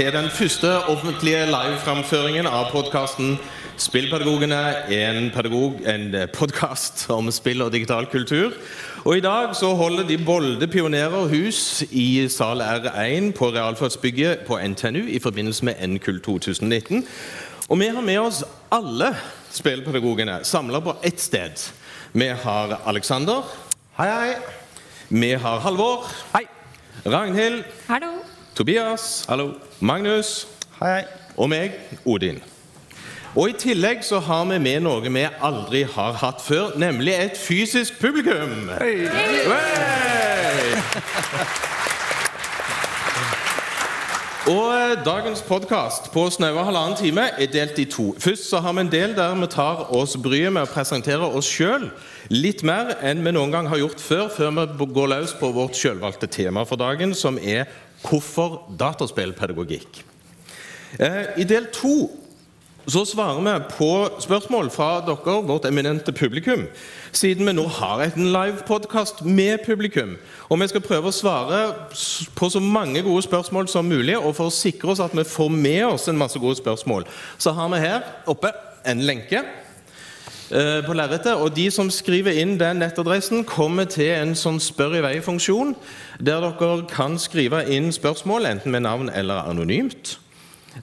til den første offentlige liveframføringen av podkasten Spillpedagogene, en, pedagog, en podkast om spill og digital kultur. Og I dag så holder de Bolde Pionerer hus i sal R1 på realfagsbygget på NTNU i forbindelse med NKUL 2019. Og vi har med oss alle spillpedagogene samla på ett sted. Vi har Aleksander. Hei, hei. Vi har Halvor. Hei. Ragnhild. Hallo. Tobias. Hallo. Magnus. Hei, hei. Og meg, Odin. Og I tillegg så har vi med noe vi aldri har hatt før, nemlig et fysisk publikum. Hei. Hei. Og eh, Dagens podkast på snaue halvannen time er delt i to. Først så har vi en del der vi tar oss bryet med å presentere oss sjøl litt mer enn vi noen gang har gjort før, før vi går løs på vårt sjølvalgte tema for dagen, som er 'Hvorfor dataspillpedagogikk'. Eh, I del to så svarer vi på spørsmål fra dere, vårt eminente publikum, siden vi nå har en livepodkast med publikum. Og vi skal prøve å svare på så mange gode spørsmål som mulig. Og for å sikre oss at vi får med oss en masse gode spørsmål, så har vi her oppe en lenke eh, på lerretet. Og de som skriver inn den nettadressen, kommer til en sånn spør i vei-funksjon, der dere kan skrive inn spørsmål, enten med navn eller anonymt.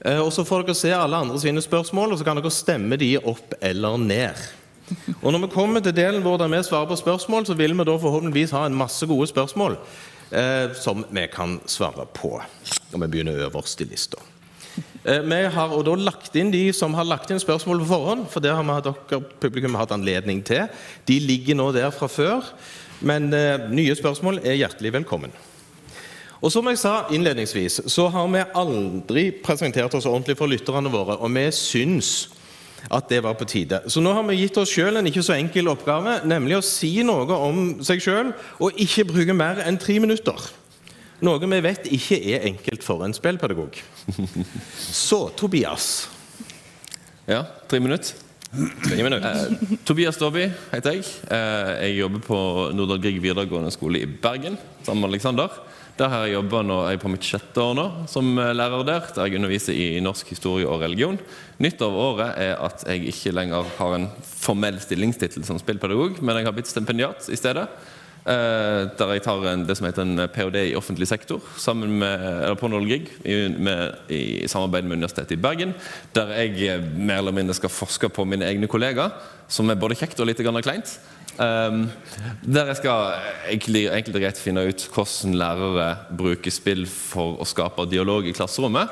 Eh, Og så får dere se alle andre sine spørsmål, og så kan dere stemme de opp eller ned. Og når vi kommer til delen hvor vi svarer på spørsmål, så vil vi da forhåpentligvis ha en masse gode spørsmål eh, som vi kan svare på. Og vi begynner øverst i lista. Eh, vi har og da lagt inn de som har lagt inn spørsmål på forhånd, for det har vi, dere publikum hatt anledning til. De ligger nå der fra før, men eh, nye spørsmål er hjertelig velkommen. Og som jeg sa innledningsvis, så har vi aldri presentert oss ordentlig for lytterne våre, og vi syns at det var på tide. Så nå har vi gitt oss sjøl en ikke så enkel oppgave, nemlig å si noe om seg sjøl og ikke bruke mer enn tre minutter. Noe vi vet ikke er enkelt for en spillpedagog. Så Tobias. Ja, tre minutter. Tre minutter. Eh, Tobias Staaby heter jeg. Eh, jeg jobber på Nordahl Grieg videregående skole i Bergen sammen med Alexander. Der har jeg jobba nå, jeg er på mitt sjette år nå som eh, lærer der. Der jeg underviser i norsk historie og religion. Nytt av året er at jeg ikke lenger har en formell stillingstittel som spillpedagog, men jeg har blitt stipendiat i stedet. Eh, der jeg tar en, det som heter en ph.d. i offentlig sektor sammen med, eller på Nordahl Grieg i, med, i samarbeid med Universitetet i Bergen. Der jeg eh, mer eller mindre skal forske på mine egne kollegaer, som er både kjekt og litt kleint. Um, der jeg skal egentlig, og greit finne ut hvordan lærere bruker spill for å skape dialog i klasserommet,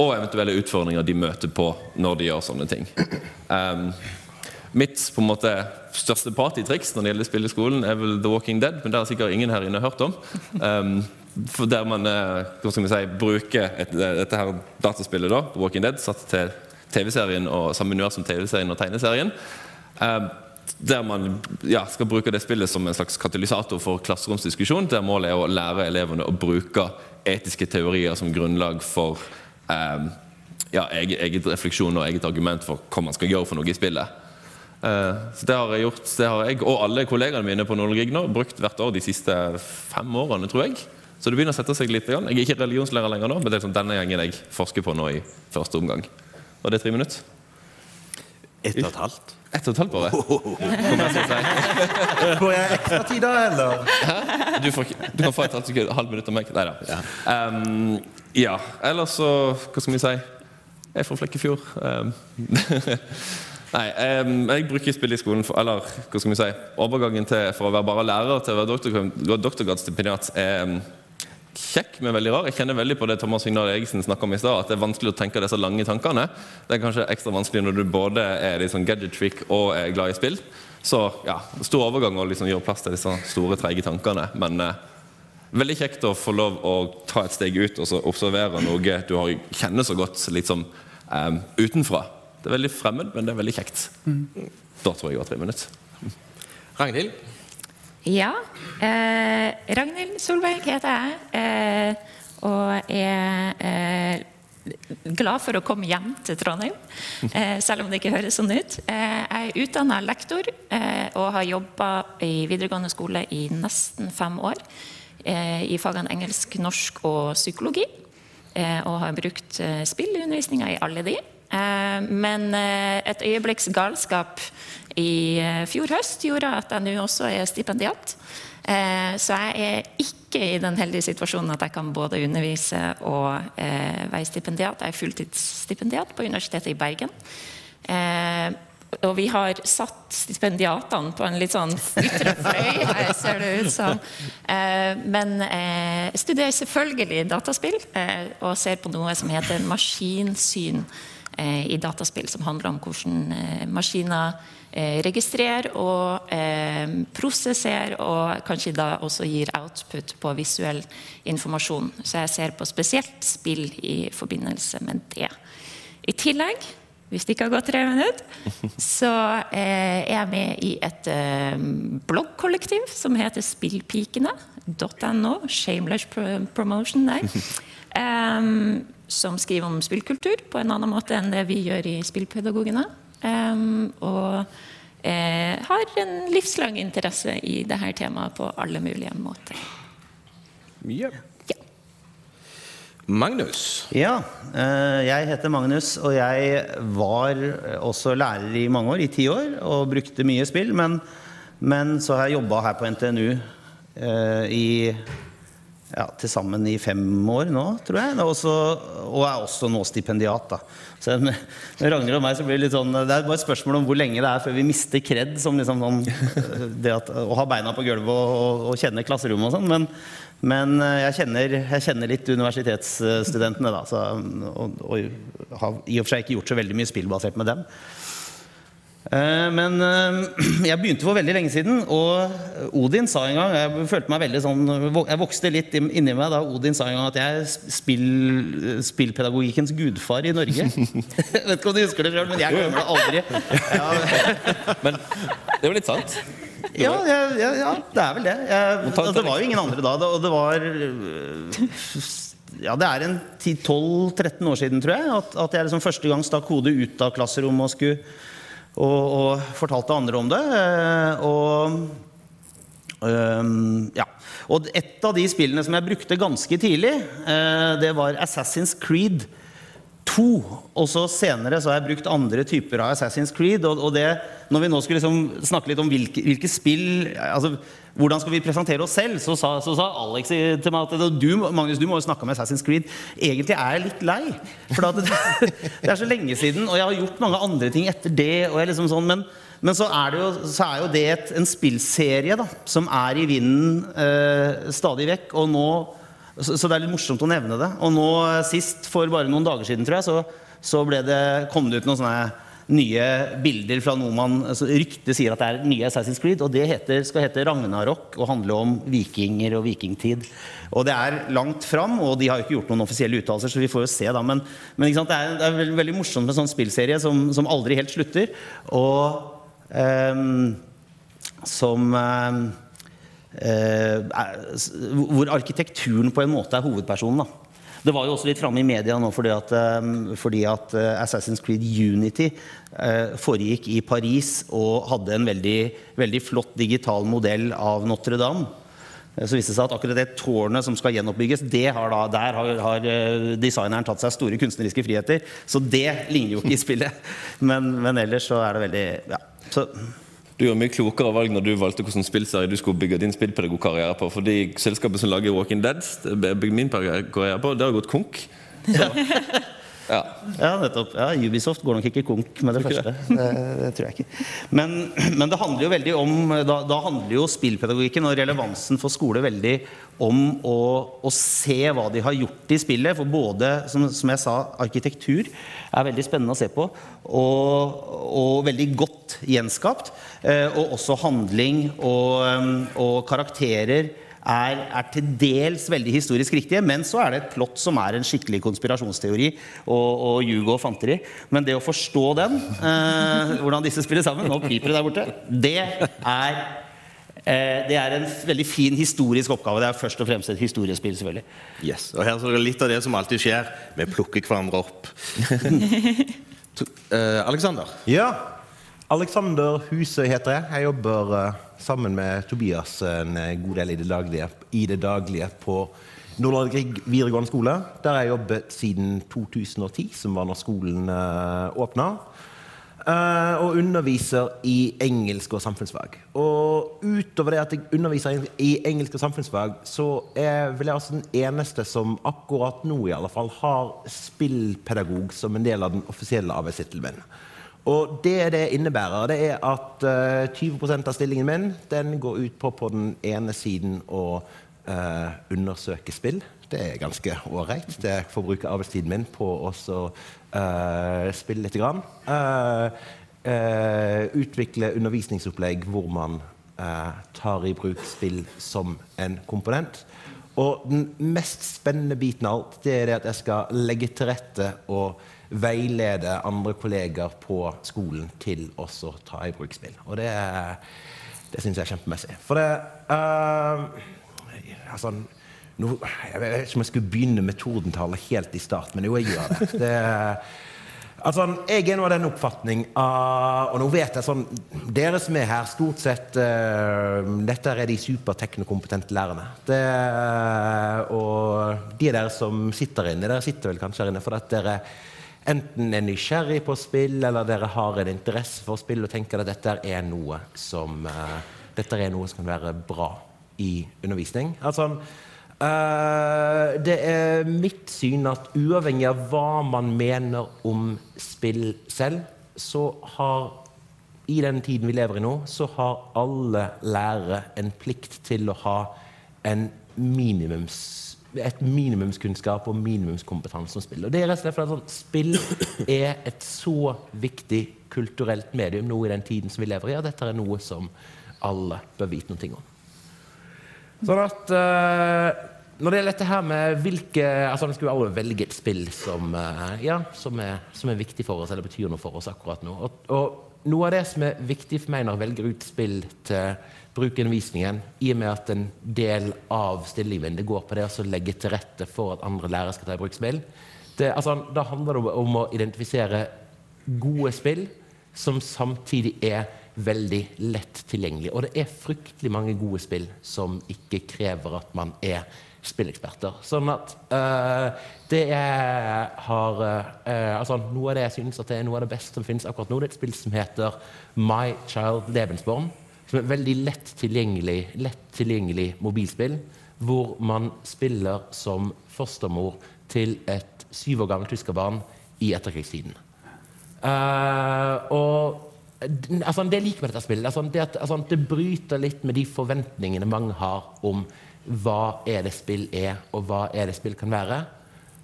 og eventuelle utfordringer de møter på når de gjør sånne ting. Um, mitt på en måte største partytriks når det gjelder spill i skolen, er vel The Walking Dead, men det har sikkert ingen her inne hørt om. Um, Der man eh, hva skal vi si, bruker et, dette her dataspillet, da, The Walking Dead, satt til TV-serien og samme univers som TV-serien og tegneserien. Um, der man ja, skal bruke det spillet som en slags katalysator for klasseromsdiskusjon, der målet er å lære elevene å bruke etiske teorier som grunnlag for um, ja, eget, eget refleksjon og eget argument for hva man skal gjøre for noe i spillet. Eh, så Det har jeg gjort, det har jeg og alle kollegene mine på Norge nå brukt hvert år de siste fem årene, tror jeg. Så det begynner å sette seg litt. Jeg er ikke religionslærer lenger nå, men det er liksom denne gjengen jeg forsker på nå i første omgang. Var det er tre minutter. Ett og et halvt. Ett og et halvt, bare. Kommer jeg til å. Får jeg ekstra tid da, eller? Du, får, du kan få et halvt sekund, halvt minutt av meg. Nei da. Um, ja. Ellers så Hva skal vi si? Jeg er fra Flekkefjord. Um, nei, jeg bruker spill i skolen for Eller hva skal vi si? Overgangen til, fra å være bare lærer til å være doktor, doktorgradsstipendiat er kjekk, men veldig rar. Jeg kjenner veldig på det Thomas Signal Eriksen snakket om i stad, at det er vanskelig å tenke disse lange tankene. Det er kanskje ekstra vanskelig når du både er litt sånn gadget trick og er glad i spill. Så ja, stor overgang å liksom gjøre plass til disse store, treige tankene. Men eh, veldig kjekt å få lov å ta et steg ut og så observere noe du har, kjenner så godt litt eh, utenfra. Det er veldig fremmed, men det er veldig kjekt. Da tror jeg jeg var tre minutter. Ragnhild. Ja. Eh, Ragnhild Solberg heter jeg. Eh, og er eh, glad for å komme hjem til Trondheim, eh, selv om det ikke høres sånn ut. Eh, jeg er utdanna lektor eh, og har jobba i videregående skole i nesten fem år. eh, i fagene engelsk, norsk og psykologi. Eh, og har brukt eh, spill i undervisninga i alle de. Eh, men eh, et øyeblikks galskap i eh, fjor høst gjorde at jeg nå også er stipendiat. Så jeg er ikke i den heldige situasjonen at jeg kan både undervise og være stipendiat. Jeg er fulltidsstipendiat på Universitetet i Bergen. Og vi har satt stipendiatene på en litt sånn ytre fløy, her ser det ut som. Men jeg studerer selvfølgelig dataspill, og ser på noe som heter maskinsyn i dataspill, som handler om hvordan eh, maskiner eh, registrerer og eh, prosesserer, og kanskje da også gir output på visuell informasjon. Så jeg ser på spesielt spill i forbindelse med det. I tillegg hvis det ikke har gått tre minutter, så eh, er jeg med i et eh, bloggkollektiv som heter spillpikene.no. Shameless promotion der. Som skriver om spillkultur på en annen måte enn det vi gjør i Spillpedagogene. Um, og eh, har en livslang interesse i dette temaet på alle mulige måter. Mye. Ja. Magnus. Ja, eh, jeg heter Magnus, og jeg var også lærer i mange år, i ti år, og brukte mye spill. Men, men så har jeg jobba her på NTNU eh, i ja, til sammen i fem år nå, tror jeg. Og, så, og er også nå stipendiat. da. Så med Ragnhild og meg så blir det litt sånn Det er bare et spørsmål om hvor lenge det er før vi mister kred. Som liksom sånn, det at, å ha beina på gulvet og, og, og kjenne klasserommet og sånn. Men, men eh, jeg, kjenner, jeg kjenner litt universitetsstudentene, da. Så, og, og har i og for seg ikke gjort så veldig mye spillbasert med dem. Eh, Men eh, jeg begynte for veldig lenge siden, og Odin sa en gang Jeg følte meg veldig sånn Jeg vokste litt inni meg da Odin sa en gang at jeg er spill, spillpedagogikkens gudfar i Norge. Jeg vet ikke om du husker det sjøl, men jeg glemmer det aldri. Ja, Men det er jo litt sant. ja, ja, ja, ja det er vel det. Jeg, Må det var jo ingen andre da. Og det var Ja, det er en 10-12-13 år siden, tror jeg, at, at jeg liksom første gang stakk hodet ut av klasserommet og skulle og, og fortalte andre om det. eh, Og um, ja. Og et av de spillene som jeg brukte ganske tidlig, eh, det var Assassin's Creed 2. Og så senere så har jeg brukt andre typer av Assassin's Creed. Og, det, når vi nå skulle liksom snakke litt om hvilke, hvilke spill altså, Hvordan skal vi presentere oss selv? Så sa, så sa Alex til meg at du, Magnus, du må jo snakke om Assassin's Creed. Egentlig er jeg litt lei. For det, det er så lenge siden, og jeg har gjort mange andre ting etter det. Liksom sånn, men men så er, jo, så er jo det et, en spillserie da, som er i vinden eh, stadig vekk. Og nå, så, så det er litt morsomt å nevne det. Og nå eh, sist, for bare noen dager siden, tror jeg, så, så det, kom det ut noen sånne nye bilder fra noe man altså, Ryktet sier at det er nye Assassin's Creed, og det heter, skal hete Ragnarok og handle om vikinger og vikingtid. Og det er langt fram, og de har ikke gjort noen offisielle uttalelser, så vi får jo se, da. Men, men sant? det er, det er veldig, morsomt med en sånn spillserie som, som aldri helt slutter. Og um, som um, eh, hvor arkitekturen på en måte er hovedpersonen. Da. Det var jo også litt framme i media nå fordi at, ehm, fordi at eh, Assassin's Creed Unity eh, foregikk i Paris og hadde en veldig, veldig flott digital modell av Notre-Dame. Eh, Så viste det seg at akkurat det tårnet som skal gjenoppbygges, har da, der har, har eh, designeren tatt seg store kunstneriske friheter. Så det ligner jo ikke i spillet. Men, men ellers så er det veldig ja. Så, Du gjorde mye klokere valg når du valgte hvordan spillserie du skulle bygge din spillpedagogkarriere på. Fordi selskapet som lager Walking Dead, bygger min karriere på, det har gått konk. Så, ja. ja, nettopp. Ja, Ubisoft går nok ikke konk med det første. Det, det tror jeg ikke. Men, men det handler jo veldig om da, da handler jo spillpedagogikken og relevansen for skole veldig om å, å se hva de har gjort i spillet. For både, som, som jeg sa, arkitektur er veldig spennende å se på, og, og veldig godt gjenskapt. Eh, og også handling og, um, og karakterer er, er til dels veldig historisk riktige, men så er det et plott som er en skikkelig konspirasjonsteori og, og ljug og fanteri. Men det å forstå den, eh, hvordan disse spiller sammen Nå piper det der borte. Det er, eh, det er en veldig fin historisk oppgave. Det er først og fremst et historiespill, selvfølgelig. Yes. Og her så er det litt av det som alltid skjer. Vi plukker hverandre opp. To- eh, Alexander. Ja. Alexander Husøy heter jeg. Jeg jobber eh, sammen med Tobias en eh, god del i det daglige, i det daglige på Nordland Grieg videregående skole. Der jeg jobbet siden 2010, som var når skolen uh, åpna. Uh, og underviser i engelsk og samfunnsfag. Og utover det at jeg underviser i engelsk og samfunnsfag, så er vel jeg også den eneste som akkurat nå i alle fall har spillpedagog som en del av den offisielle arbeidstittelen min. Og det det innebærer, det er at uh, 20% av stillingen min den går ut på på den ene siden å uh, undersøke spill. Det er ganske ålreit. Jeg får bruke arbeidstiden min på å uh, spille litt. Grann. utvikle undervisningsopplegg hvor man tar i bruk spill som en komponent. Og den mest spennende biten av alt det er det at jeg skal legge til rette og veilede andre kolleger på skolen til også å ta i bruk spill. Og det, det syns jeg er kjempemessig. For det uh, altså, no, Jeg vet ikke om jeg skulle begynne med tordentallet helt i start, men jo, jeg gjør det. det Altså, jeg er nå av den oppfatning av Og nå vet jeg sånn Dere som er her, stort sett uh, Dette er de superteknokompetente lærerne. Det, og de dere som sitter inne, dere sitter vel kanskje her inne for at dere enten er nysgjerrig på spill, eller dere har en interesse for spill og tenker at dette er noe som, uh, er noe som kan være bra i undervisning. Altså, uh, det er mitt syn at uavhengig av hva man mener om spill selv, så har i den tiden vi lever i nå, så har alle lærere en plikt til å ha en minimums et minimumskunnskap og minimumskompetanse om spill. Og det er rett og slett fordi sånn, Spill er et så viktig kulturelt medium nå i den tiden som vi lever i, og dette er noe som alle bør vite noe om. Sånn at uh, Når det gjelder dette her med hvilke altså Nå skal alle velge et spill som, uh, ja, som, er, som, er, viktig for oss, eller betyr noe for oss akkurat nå. Og, og noe av det som er viktig for meg når jeg velger ut spill til brukerundervisningen, i og med at en del av stillingen det går på det å legge til rette for at andre lærere skal ta i bruk spill. Det, altså, da handler det om å identifisere gode spill som samtidig er veldig lett tilgjengelig. Og det er fryktelig mange gode spill som ikke krever at man er spilleksperter. Sånn at øh, det er, har øh, altså Noe av det jeg synes er noe av det beste som finnes akkurat nå, det er et spill som heter My Child Lebensborn som er veldig lett tilgjengelig, lett tilgjengelig mobilspill, hvor man spiller som fostermor til et syv år gammelt tyskerbarn i etterkrigstiden. Uh, og altså, Det liker med dette spillet, altså, det, at, altså, det bryter litt med de forventningene mange har om hva er det spill er, og hva er det spill kan være.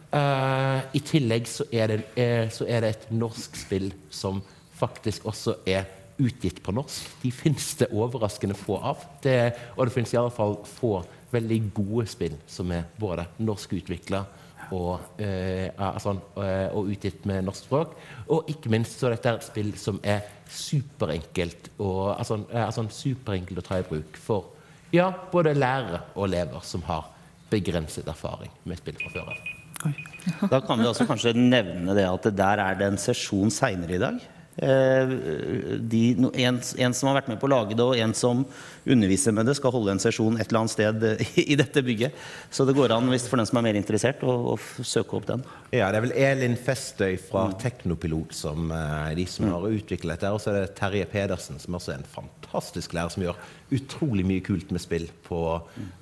Uh, I tillegg så er, det, er, så er det et norsk spill som faktisk også er utgitt på norsk. De fins det overraskende få av. Det, og det fins iallfall få veldig gode spill som er både norskutvikla og, eh, altså, eh, og, utgitt med norsk språk. Og ikke minst så er dette et spill som er superenkelt, og, altså, altså, superenkelt å ta i bruk for ja, både lærere og elever som har begrenset erfaring med spill fra før av. Da kan vi også kanskje nevne det at der er det en sesjon seinere i dag. Eh, de, en, en, som har vært med på å lage det, og en som underviser med det, skal holde en sesjon et eller annet sted i, i dette bygget. Så det går an hvis for den som er mer interessert, å, å søke opp den. Ja, Det er vel Elin Festøy fra. Teknopilot som er de som har utviklet dette. Og så er det Terje Pedersen, som også er en fantastisk lærer, som gjør utrolig mye kult med spill på.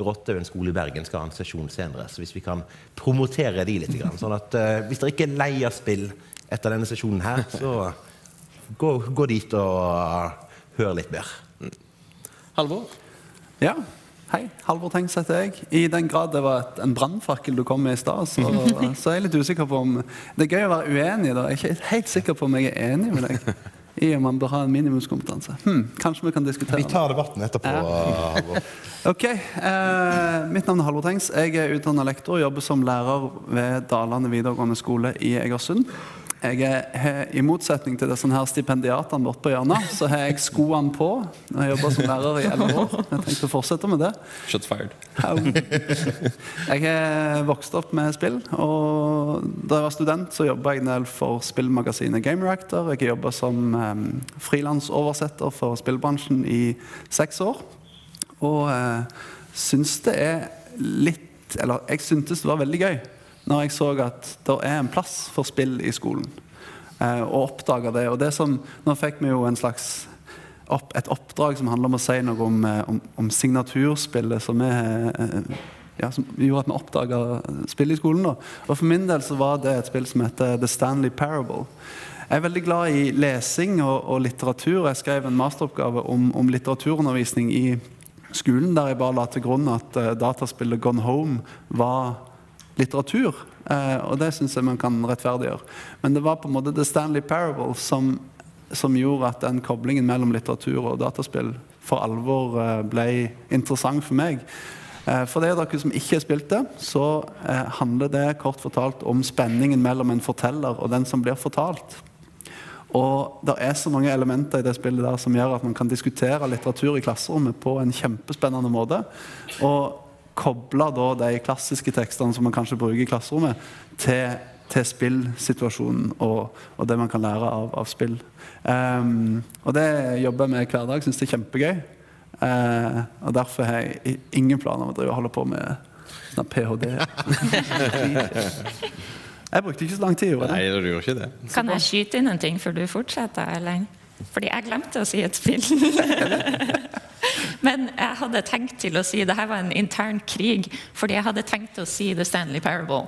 Rottehaugen skole i Bergen. Skal ha en sesjon senere. Så hvis vi kan promotere de litt. Sånn at hvis dere ikke er lei av spill etter denne sesjonen her, så gå, gå dit og uh, hør litt mer. Mm. Halvor? Ja. Hei, Halvor Tengs heter jeg. I den grad det var et, en brannfakkel du kom med i stad, så, så, er jeg litt usikker på om Det er gøy å være uenig. da. Jeg er ikke helt sikker på om jeg er enig med deg. I om man bør ha en minimumskompetanse. Hmm, kanskje vi kan diskutere Vi tar debatten etterpå. Ja. ok. Eh, mitt navn er Halvor Tengs. Jeg er utdanna lektor og jobber som lærer ved Dalane videregående skole i Egersund. Jeg er, I motsetning til disse her stipendiatene borte på hjørnet, så har jeg skoene på. Jeg har jobba som lærer i elleve år. Jeg tenkte å fortsette med det. Shot fired. Jeg har vokst opp med spill, og da jeg var student, så jobba jeg en del for spillmagasinet Gameractor. Jeg har jobba som um, frilansoversetter for spillbransjen i seks år. Og uh, syns det er litt Eller jeg syntes det var veldig gøy når jeg så at det er en plass for spill i skolen. Uh, og oppdaga det. Og det som Nå fikk vi jo en slags opp, et oppdrag som handler om å si noe om, eh, om, om signaturspillet som, er, eh, ja, som gjorde at vi oppdaga spill i skolen. Da. Og For min del så var det et spill som heter The Stanley Parable. Jeg er veldig glad i lesing og, og litteratur. Jeg skrev en masteroppgave om, om, litteraturundervisning i skolen, der jeg bare la til grunn at uh, dataspillet Gone Home var litteratur. Uh, og det syns jeg man kan rettferdiggjøre. Men det var på en måte The Stanley Parable som som gjorde at den koblingen mellom litteratur og dataspill for alvor eh, ble interessant for meg. Eh, for de av dere som ikke har spilt det, så eh, handler det kort fortalt om spenningen mellom en forteller og den som blir fortalt. Og det er så mange elementer i det spillet der som gjør at man kan diskutere litteratur i klasserommet på en kjempespennende måte. Og koble da de klassiske tekstene som man kanskje bruker i klasserommet, til til spillsituasjonen og, og, det man kan lære av, av spill. Um, og det jobber jeg med hver dag. Syns det er kjempegøy. Uh, og derfor har jeg ingen planer om å drive og holde på med sånn ph.d. jeg brukte ikke så lang tid. Gjorde Nei, du gjorde ikke det. Kan jeg skyte inn en ting før du fortsetter? Eller? Fordi jeg glemte å si et spill. Men jeg hadde tenkt til å si det her var en intern krig, fordi jeg hadde tenkt å si The Stanley Parable.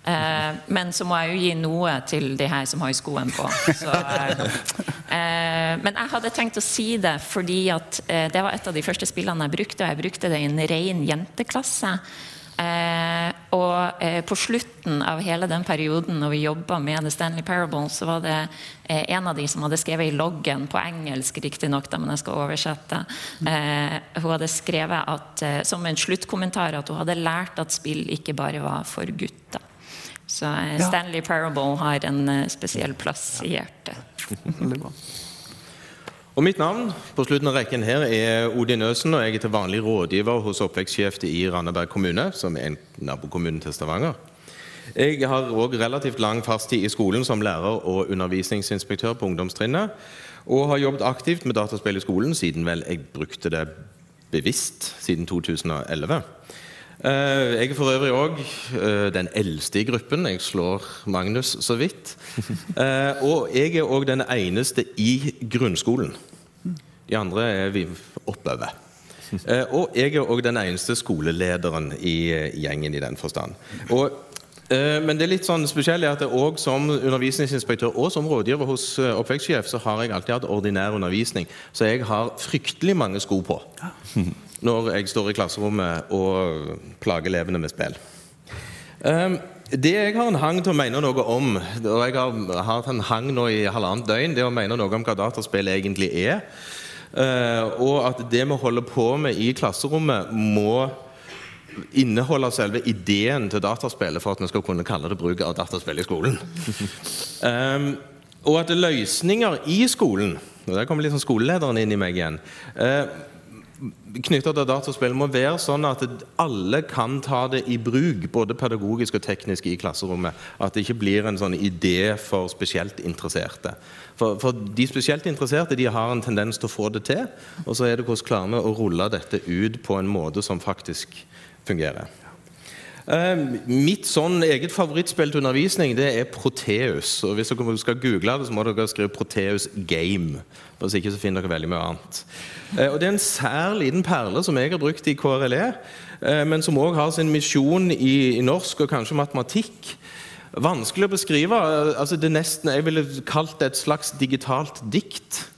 Eh, men så må jeg jo gi noe til de her som har skoen på. Så, eh, eh, men jeg hadde tenkt å si det fordi at eh, det var et av de første spillene jeg brukte, og jeg brukte det i en ren jenteklasse. Eh, og eh, på slutten av hele den perioden når vi jobba med The Stanley Parable, så var det en av de som hadde skrevet i loggen, på engelsk riktignok, men jeg skal oversette. hun hadde skrevet at, som en sluttkommentar at hun hadde lært at spill ikke bare var for gutter. Så eh, Stanley Parable har en eh, spesiell plass i hjertet. Og Mitt navn på slutten av rekken her er Odin Øsen, og jeg er til vanlig rådgiver hos oppvekstsjef i Randaberg kommune, som er en nabokommune til Stavanger. Jeg har òg relativt lang fartstid i skolen som lærer og undervisningsinspektør på ungdomstrinnet, og har jobbet aktivt med dataspill i skolen siden vel jeg brukte det bevisst siden 2011. Eh, jeg er for øvrig òg eh, den eldste i gruppen. Jeg slår Magnus så vidt. Eh, og jeg er òg den eneste i grunnskolen. De andre er vi oppover. Og jeg er òg den eneste skolelederen i gjengen i den forstand. Og men det er litt sånn spesielt at også som undervisningsinspektør og som rådgiver hos oppvekstsjef så har jeg alltid hatt ordinær undervisning, så jeg har fryktelig mange sko på når jeg står i klasserommet og plager elevene med spill. Um, det jeg har en hang til å mene noe om, og jeg har hatt en hang nå i halvannet døgn, det er å mene noe om hva dataspill egentlig er. Uh, og at det vi holder på med i klasserommet, må inneholde selve ideen til dataspillet for at vi skal kunne kalle det bruk av dataspill i skolen. Um, og at løsninger i skolen og Der kommer liksom skolelederen inn i meg igjen. Knytta til dataspill må være sånn at alle kan ta det i bruk, både pedagogisk og teknisk, i klasserommet. At det ikke blir en sånn idé for spesielt interesserte. For, for, de spesielt interesserte de har en tendens til å få det til, og så er det hvordan klarer vi å rulle dette ut på en måte som faktisk fungerer. Uh, mitt sånn eget favorittspill til undervisning det er Proteus. og Hvis dere skal google det, så må dere skrive Proteus Game. Hvis ikke så finner dere veldig mye annet. Uh, og Det er en sær liten perle som jeg har brukt i KRLE, uh, men som òg har sin misjon i, norsk og kanskje matematikk. Vanskelig å beskrive. altså det nesten, Jeg ville kalt det et slags digitalt dikt.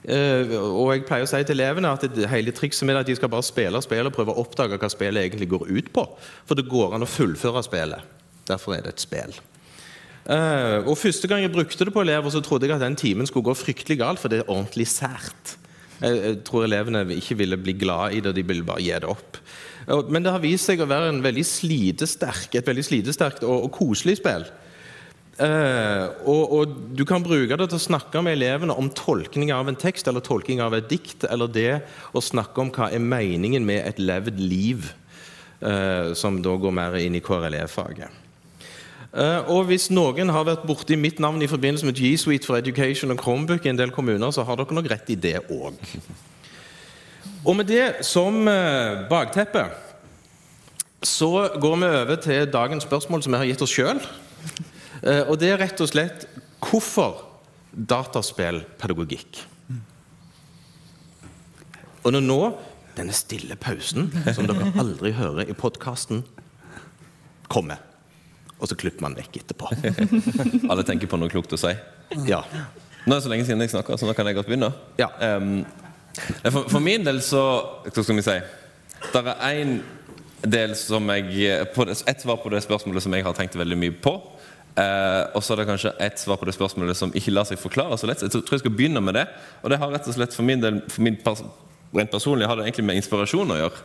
Uh, og jeg pleier å si til elevene at det hele trikset med at de skal bare spille spillet og prøve å oppdage hva spillet egentlig går ut på. For det går an å fullføre spillet. Derfor er det et spill. Uh, og Første gang jeg brukte det på elever, så trodde jeg at den timen skulle gå fryktelig galt, for det er ordentlig sært. Jeg, tror elevene ikke ville bli glad i det, de ville bare gi det opp. Men det har vist seg å være veldig slitesterk, et veldig slitesterkt og, og koselig spill. Eh, og, og du kan bruke det til å snakke med elevene om tolkning av en tekst eller tolkning av et dikt, eller det å snakke om hva er meningen med et levd liv, eh, som da går mer inn i KRLE-faget. Uh, og hvis noen har vært borti mitt navn i forbindelse med G Suite for Education og Chromebook i en del kommuner, så har dere nok rett i det òg. Og med det som uh, bakteppe så går vi over til dagens spørsmål som vi har gitt oss sjøl. Og det er rett og slett hvorfor dataspillpedagogikk? Og når nå denne stille pausen, som dere aldri hører i podkasten, kommer og så klipper man vekk etterpå. Alle tenker på noe klokt å si. Ja. Nå er det så lenge siden jeg snakka, så nå kan jeg godt begynne. Ja. Um, for, for min del så Hva skal vi si? Det er én del som jeg Ett Et svar på det spørsmålet som jeg har tenkt veldig mye på. Eh, og så er det kanskje et svar på det spørsmålet som ikke lar seg forklare så lett. Jeg tror jeg skal begynne med det. Og det har rett og slett for min del for min pers rent personlig har det egentlig med inspirasjon å gjøre.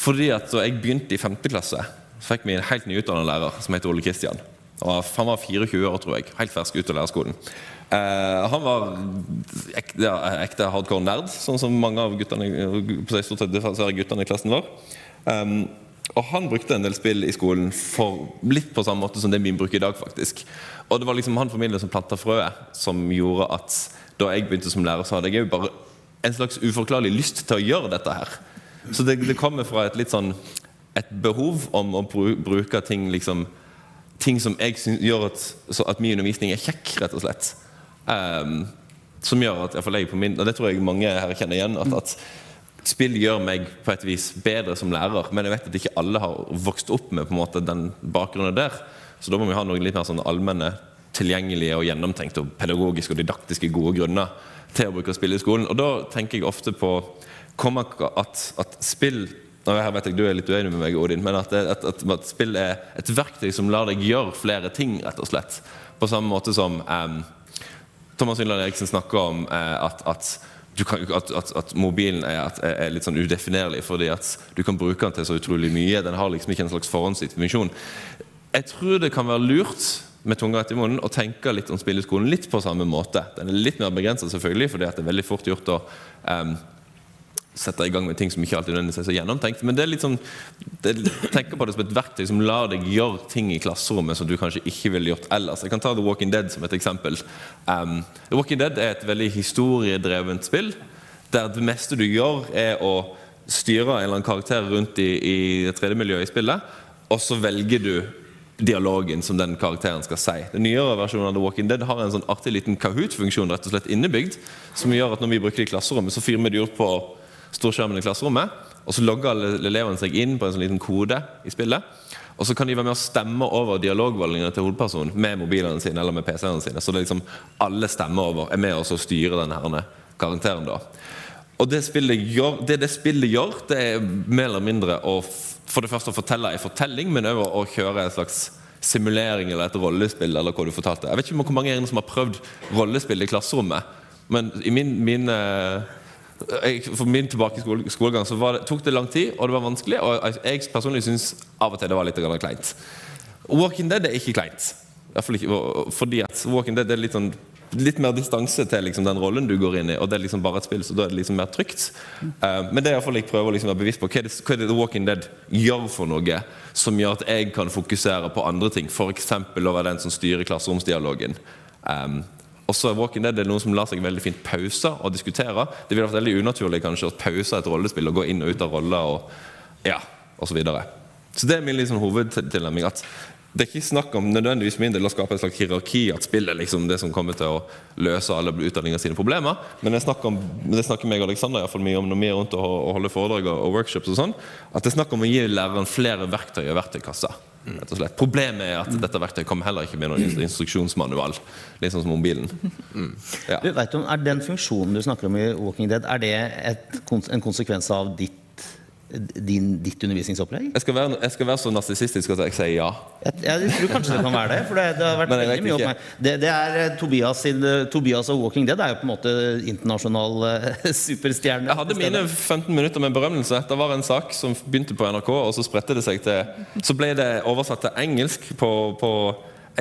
Fordi at da jeg begynte i 5. klasse, så fikk vi en helt nyutdannet lærer som heter Ole Kristian. Han var 24 år, tror jeg. Helt fersk ut av lærerskolen. Eh, han var ekte, ja, ekte hardcore nerd, sånn som mange av guttene, stort sett guttene i klassen var. Um, og han brukte en del spill i skolen for litt på samme måte som det vi bruker i dag. faktisk. Og det var liksom han familien som planta frøet, som gjorde at da jeg begynte som lærer, så hadde jeg jo bare en slags uforklarlig lyst til å gjøre dette her. Så det, det kommer fra et litt sånn et behov om å bru, bruke ting liksom ting som jeg synes, gjør at, at min undervisning er kjekk, rett og slett. Um, som gjør at jeg på min, og det tror jeg mange her kjenner igjen, at, at spill gjør meg på et vis bedre som lærer. Men jeg vet at ikke alle har vokst opp med på en måte den bakgrunnen der. Så da må vi ha noen litt mer sånn allmenne, tilgjengelige og gjennomtenkte og pedagogiske og didaktiske gode grunner til å bruke spill i skolen. Og da tenker jeg ofte på at, at spill her vet jeg Du er litt uenig med meg, Odin, men at, at, at, at spill er et verktøy som lar deg gjøre flere ting. rett og slett. På samme måte som eh, Thomas Yndland Eriksen snakker om uh, at, kan, at, mobilen er, er, litt sånn udefinerlig fordi at du kan bruke den til så utrolig mye. Den har liksom ikke en slags forhåndsgitt. Jeg tror det kan være lurt med tunga etter munnen å tenke litt om spilleskolen litt på samme måte. Den er litt mer begrenset, selvfølgelig, fordi det er veldig fort gjort å um, sette i gang med ting som ikke alltid er så gjennomtenkt. Men det er litt sånn, det, tenker på det som et verktøy som lar deg gjøre ting i klasserommet som du kanskje ikke ville gjort ellers. Jeg kan ta The Walking Dead som et eksempel. Um, The Walking Dead er et veldig historiedrevent spill, der det meste du gjør, er å styre en eller annen karakter rundt i, i 3D-miljøet i spillet, og så velger du dialogen som den karakteren skal si. Den nyere versjonen av The Walking Dead har en sånn artig liten Kahoot-funksjon rett og slett innebygd, som gjør at når vi bruker det i klasserommet, så fyrer vi det opp på storskjermen i klasserommet. Og så logger alle elevene seg inn på en sånn liten kode i spillet. Og så kan de være med å stemme over dialogvalgene til hovedpersonen med mobilene sine eller med PC-ene sine. Så det er liksom alle stemmer over er med oss og styrer denne karakteren. da. Og det spillet gjør, det, det spillet gjør, det er mer eller mindre å for det første å fortelle en fortelling, men også å kjøre en slags simulering eller et rollespill. eller hva du fortalte. Jeg vet ikke hvor mange som har prøvd rollespill i klasserommet, men i min, min uh, for min tilbake skole, skolegang så det, tok det lang tid, og det var vanskelig. Og jeg personlig syns av og til det var litt kleint. Walking Dead er ikke kleint. Ikke, fordi at Walking Dead er litt, sånn, litt mer distanse til liksom, den rollen du går inn i. Og det er liksom bare et spill, så da er det liksom mer trygt. Uh, men det er iallfall jeg prøver å liksom være bevisst på. Hva er, det, hva er det Walking Dead gjør for noe som gjør at jeg kan fokusere på andre ting? F.eks. å være den som styrer klasseromsdialogen. Um, også Walking Dead er noen som lar seg veldig fint pause og diskutere. Det ville vært veldig unaturlig kanskje å pause et rollespill og gå inn og ut av roller og ja, osv. Så, videre. så det er min liksom, hovedtilnærming. at det er ikke snakk om nødvendigvis min del å skape et slags hierarki, at spill er liksom det som kommer til å løse alle utdanninger sine problemer. Men det snakker, om, det snakker meg og Alexander i mye om når vi er rundt og, holder foredrag og, workshops. og sånn, At det er snakk om å gi læreren flere verktøy og verktøykassa. Rett og slett. Problemet er at dette verktøyet kommer heller ikke med noen instruksjonsmanual. Sånn som mobilen. Mm. Ja. Du, vet du, er Den funksjonen du snakker om i Walking Dead, er det et, en konsekvens av ditt din, ditt undervisningsopplegg? Jeg skal, være, jeg skal være så narsissistisk at jeg sier ja. Jeg, jeg, tror kanskje det kan være det. For det, det har vært veldig mye oppmerk det, det, er eh, Tobias, sin, eh, Tobias og Walking Dead er jo på en måte internasjonal uh, superstjerne. Jeg hadde mine 15 minutter med berømmelse. Det var en sak som begynte på NRK, og så spredte det seg til Så ble det oversatt til engelsk på, på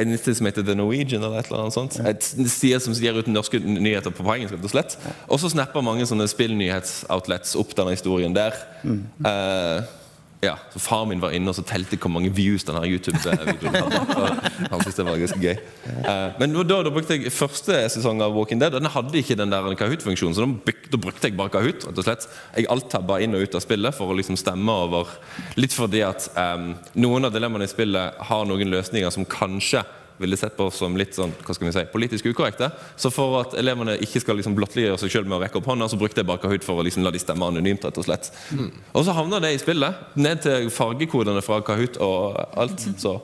en sted som heter The Norwegian, eller et eller annet sånt. Et sted som gir ut norske nyheter på engelsk, rett og slett. Og så snapper mange sånne spillnyhetsoutlets opp denne historien der. Eh, ja, så Far min var inne og så telte hvor mange views denne YouTube-videoen hadde. Han syntes det var ganske gøy. Eh, men da, da brukte jeg første sesong av Walking Dead, den hadde ikke den der Kahoot-funksjonen. Så da, da brukte jeg bare Kahoot. rett og slett. Jeg alttabba inn og ut av spillet for å liksom stemme over Litt fordi at um, noen av dilemmaene i spillet har noen løsninger som kanskje ville sett på som litt sånn, hva skal vi si, politisk ukorrekte. Så for at elevene ikke skal liksom blottliggjøre seg selv med å rekke opp hånda, så brukte jeg bare Kahoot for å liksom la de stemme anonymt. rett Og slett. Og så havna det i spillet, ned til fargekodene fra Kahoot og alt. Så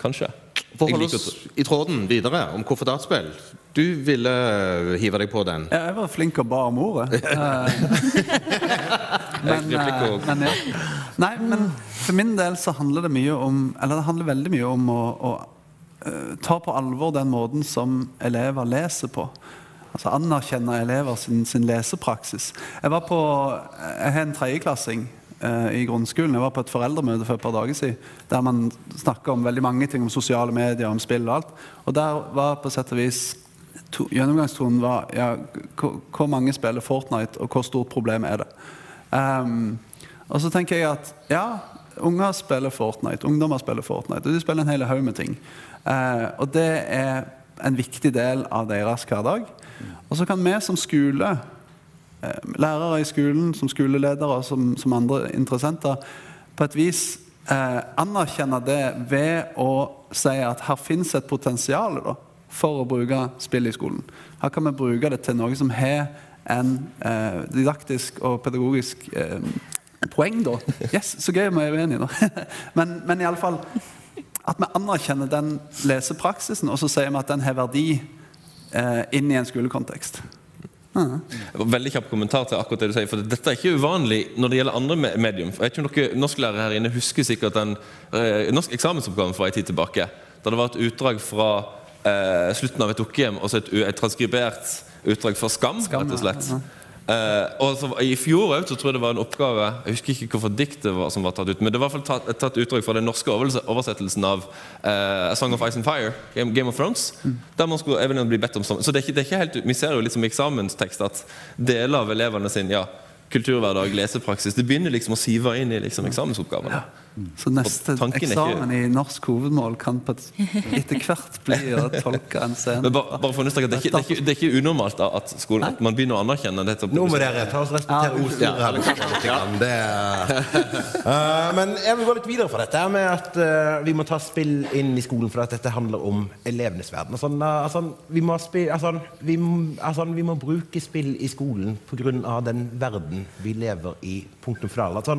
kanskje. For å holde oss i tråden videre om hvorfor dataspill. Du ville hive deg på den. Ja, jeg var flink og ba om ordet. Eh, men, eh, men, ja. Nei, men for min del så handler det mye om Eller det handler veldig mye om å, å ta på alvor den måten som elever leser på. Altså anerkjenne elever sin, sin lesepraksis. Jeg var på, jeg har en tredjeklassing eh, i grunnskolen. Jeg var på et foreldremøte for et par dager siden der man snakka om veldig mange ting, om sosiale medier, om spill og alt. Og der var på sett og vis to, Gjennomgangstonen var ja, hvor mange spiller Fortnite, og hvor stort problem er det? Um, og så tenker jeg at ja, unger spiller Fortnite, ungdommer spiller Fortnite, og de spiller en hel haug med ting. Eh, og det er en viktig del av deres hverdag. Og så kan vi som skole, eh, lærere i skolen, som skoleledere og som, som andre interessenter, på et vis eh, anerkjenne det ved å si at her finnes et potensial da, for å bruke spill i skolen. Her kan vi bruke det til noe som har en eh, didaktisk og pedagogisk eh, poeng, da. Yes, så gøy vi er uenige, da. men, men i alle fall at vi anerkjenner den lesepraksisen, og så sier vi at den har verdi eh, inn i en skolekontekst. Mm. Veldig kjapp kommentar til akkurat det du sier. For dette er ikke uvanlig når det gjelder andre medium. Jeg vet ikke om dere norsklærere her inne husker sikkert den eh, norsk eksamensoppgaven fra en tid tilbake. Da det var et utdrag fra eh, slutten av et dukkehjem og så et, et transkribert utdrag fra Skam. Skam, rett og slett. ja. Eh, og så, I fjor så tror jeg det var en oppgave Jeg husker ikke hvorfor diktet var som var tatt ut. Men det var i hvert fall tatt, tatt utdrag fra den norske oversettelsen av uh, A Song of Ice and Fire, Game, Game of Thrones. Der man skulle bli bedt om sånn. Så det er ikke, det er ikke helt, Vi ser jo litt som eksamenstekst at deler av elevene sin ja, kulturhverdag, lesepraksis, det begynner liksom å sive inn i liksom eksamensoppgavene. Så neste eksamen ikke- i norsk hovedmål kan på etter hvert bli å tolke en scene. Men bare, bare for å understreke det, det, det er ikke unormalt da, at, skolen, at man begynner å anerkjenne dette. Nå må dere ta oss respektere ordstyret her. litt grann. Det Eh, men jeg vil gå litt videre fra dette med at uh, vi må ta spill inn i skolen, for at dette handler om elevenes verden. Altså, altså, vi, må spille, altså, vi, altså, vi må bruke spill i skolen pga. den verden vi lever i. Punktum final. Altså,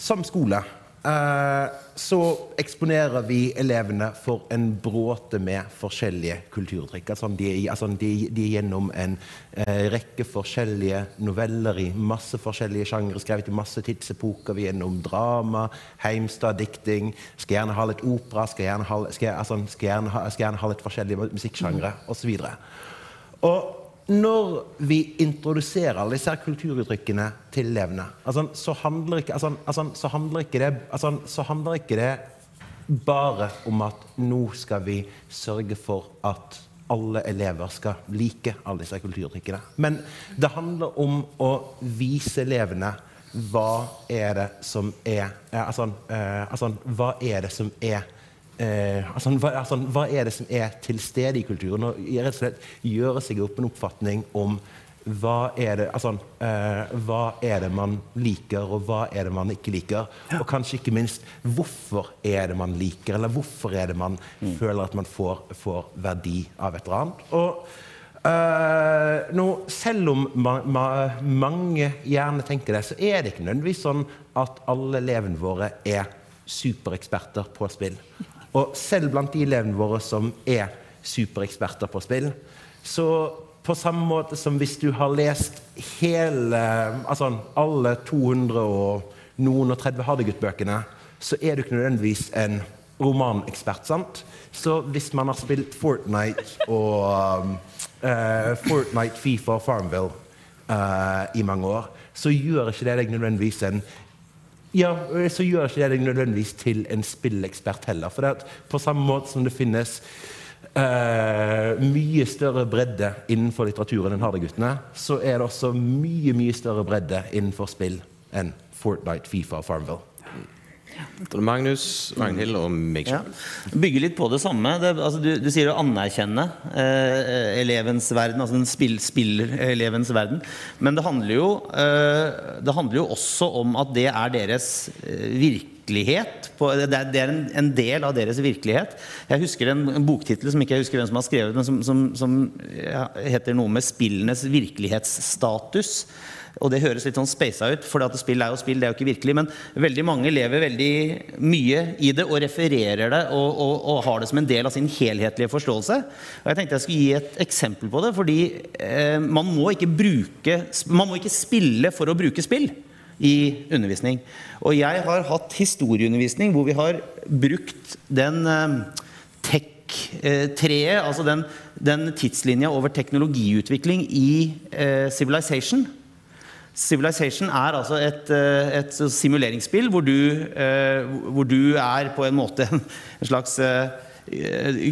som skole så eksponerer vi elevene for en bråte med forskjellige kulturtrykk. Altså, de, altså, de, de er gjennom en eh, rekke forskjellige noveller i masse forskjellige sjangre, skrevet i masse tidsepoker. Vi er gjennom drama, Heimstad-dikting, skal gjerne ha litt opera, skal gjerne ha, skal, altså, skal gjerne ha, skal gjerne ha litt forskjellige musikksjangre osv. Og når vi introduserer alle disse kulturuttrykkene til elevene, altså, så, handler ikke, altså, altså, så, handler det, altså, så handler ikke det bare om at nå skal vi sørge for at alle elever skal like alle disse kulturuttrykkene. Men det handler om å vise elevene hva er det som er eh, altså, eh, altså, Hva er det som er Eh, altså, hva, altså, hva er det som er til stede i kulturen? Og rett og slett gjøre seg opp en oppfatning om hva er, det, altså, eh, hva er det man liker, og hva er det man ikke liker? Og kanskje ikke minst hvorfor er det man liker, eller hvorfor er det man føler at man får, får verdi av et eller annet? Og eh, nå, selv om ma ma mange gjerne tenker det, så er det ikke nødvendigvis sånn at alle elevene våre er supereksperter på spill. Og selv blant de elevene våre som er supereksperter på spill, så på samme måte som hvis du har lest hele Altså alle 200 og noen og 30 Hardegutt-bøkene, så er du ikke nødvendigvis en romanekspert, sant? Så hvis man har spilt Fortnite og eh, Fortnite, Fifa og Farmville uh, i mange år, så gjør ikke det deg nødvendigvis en ja, så gjør ikke det deg nødvendigvis til en spillekspert heller. For på samme måte som det finnes uh, mye større bredde innenfor litteraturen enn Harde-guttene, så er det også mye, mye større bredde innenfor spill enn Fortnite, Fifa og Farmville. Er Magnus, Magnhild og meg Ja. sjøl. Bygge litt på det samme. Det, altså, du, du sier å anerkjenne eh, elevens verden, altså den spill, spillerelevens verden. Men det handler, jo, eh, det handler jo også om at det er deres eh, virkelighet. På, det er, det er en, en del av deres virkelighet. Jeg husker en, en boktittel som ikke jeg husker hvem som har skrevet men som, som, som ja, heter noe med spillenes virkelighetsstatus. Og det høres litt sånn spasa ut, for spill er jo spill, det er jo ikke virkelig. Men veldig mange lever veldig mye i det og refererer det og, og, og har det som en del av sin helhetlige forståelse. Og jeg tenkte jeg skulle gi et eksempel på det, fordi eh, man, må bruke, man må ikke spille for å bruke spill i undervisning. Og jeg har hatt historieundervisning hvor vi har brukt den eh, tech-treet, altså den, den tidslinja over teknologiutvikling i eh, Civilization. Civilization er altså et, eh, et simuleringsspill hvor du, eh, hvor du er på en måte en slags eh,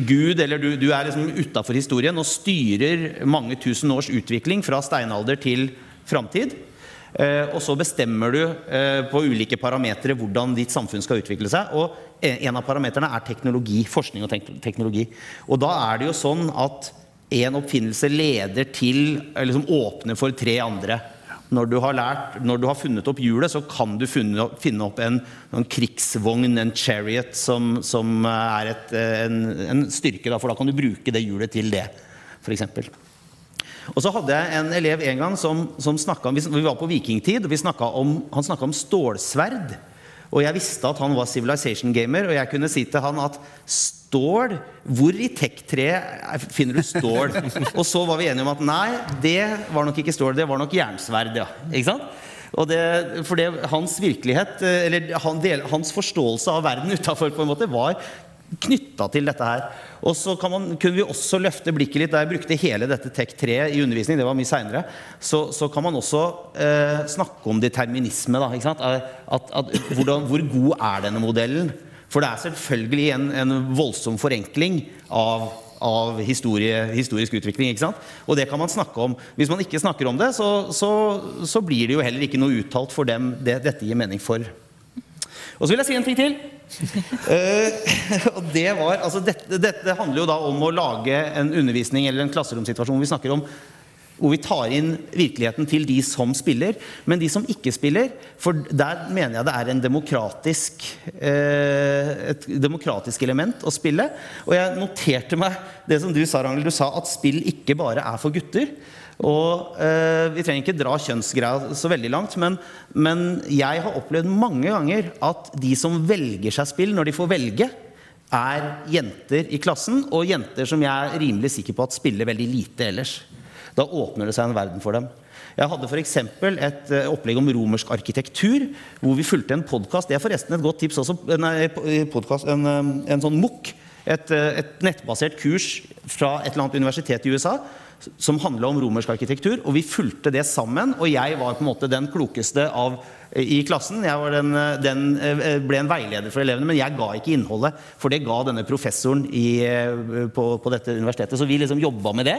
gud, eller du, du er liksom utafor historien og styrer mange tusen års utvikling fra steinalder til framtid. Og så bestemmer du på ulike parametere hvordan ditt samfunn skal utvikle seg. Og en av parameterne er teknologi. Forskning og teknologi. Og da er det jo sånn at en oppfinnelse leder til liksom åpner for tre andre. Når du, har lært, når du har funnet opp hjulet, så kan du finne opp, finne opp en, en, krigsvogn, en chariot, som, som er et, en, en, styrke. Da, for da kan du bruke det hjulet til det, f.eks. Og så hadde jeg en elev en gang som, som om Vi var på vikingtid, og om, han snakka om stålsverd. Og jeg visste at han var Civilization-gamer, og jeg kunne si til han at stål Hvor i tech-treet finner du stål? og så var vi enige om at nei, det var nok ikke stål, det var nok jernsverd. Ja. Ikke sant? Det, for det, hans virkelighet, eller han, hans forståelse av verden utafor var knytta til dette her. Og så kunne vi også løfte blikket litt. Da jeg brukte hele dette Tech 3 i undervisning, det var mye seinere, så, så, kan man også eh, snakke om determinisme. Da, at, at, hvordan, hvor god er denne modellen? For det er selvfølgelig en, en voldsom forenkling av, av historie, historisk utvikling. ikke sant? Og det kan man snakke om. Hvis man ikke snakker om det, så, så, så blir det jo heller ikke noe uttalt for dem det, dette gir mening for. Og så vil jeg si en ting til. uh, og det var, altså dette, dette, handler jo da om å lage en undervisning eller en klasseromsituasjon vi snakker om hvor vi tar inn virkeligheten til de som spiller. Men de som ikke spiller, for der mener jeg det er demokratisk, uh, et demokratisk element å spille. Og jeg noterte meg det som du sa, Rangel. Du sa at spill ikke bare er for gutter. Og eh, Vi trenger ikke dra kjønnsgreia så veldig langt, men, men, jeg har opplevd mange ganger at de som velger seg spill når de får velge, er jenter i klassen, og jenter som jeg er rimelig sikker på at spiller veldig lite ellers. Da åpner det seg en verden for dem. Jeg hadde f.eks. et uh, opplegg om romersk arkitektur, hvor vi fulgte en podkast. Det er forresten et godt tips også. Nei, podcast, en, eh, en, sånn MOOC. Et, eh, et nettbasert kurs fra et eller annet universitet i USA som handla om romersk arkitektur. Og vi fulgte det sammen. Og jeg var på en måte den klokeste av, i klassen. Jeg den, den, eh, ble en veileder for elevene, men jeg ga ikke innholdet. For det ga denne professoren i, eh, på, på, dette universitetet. Så vi liksom jobba med det.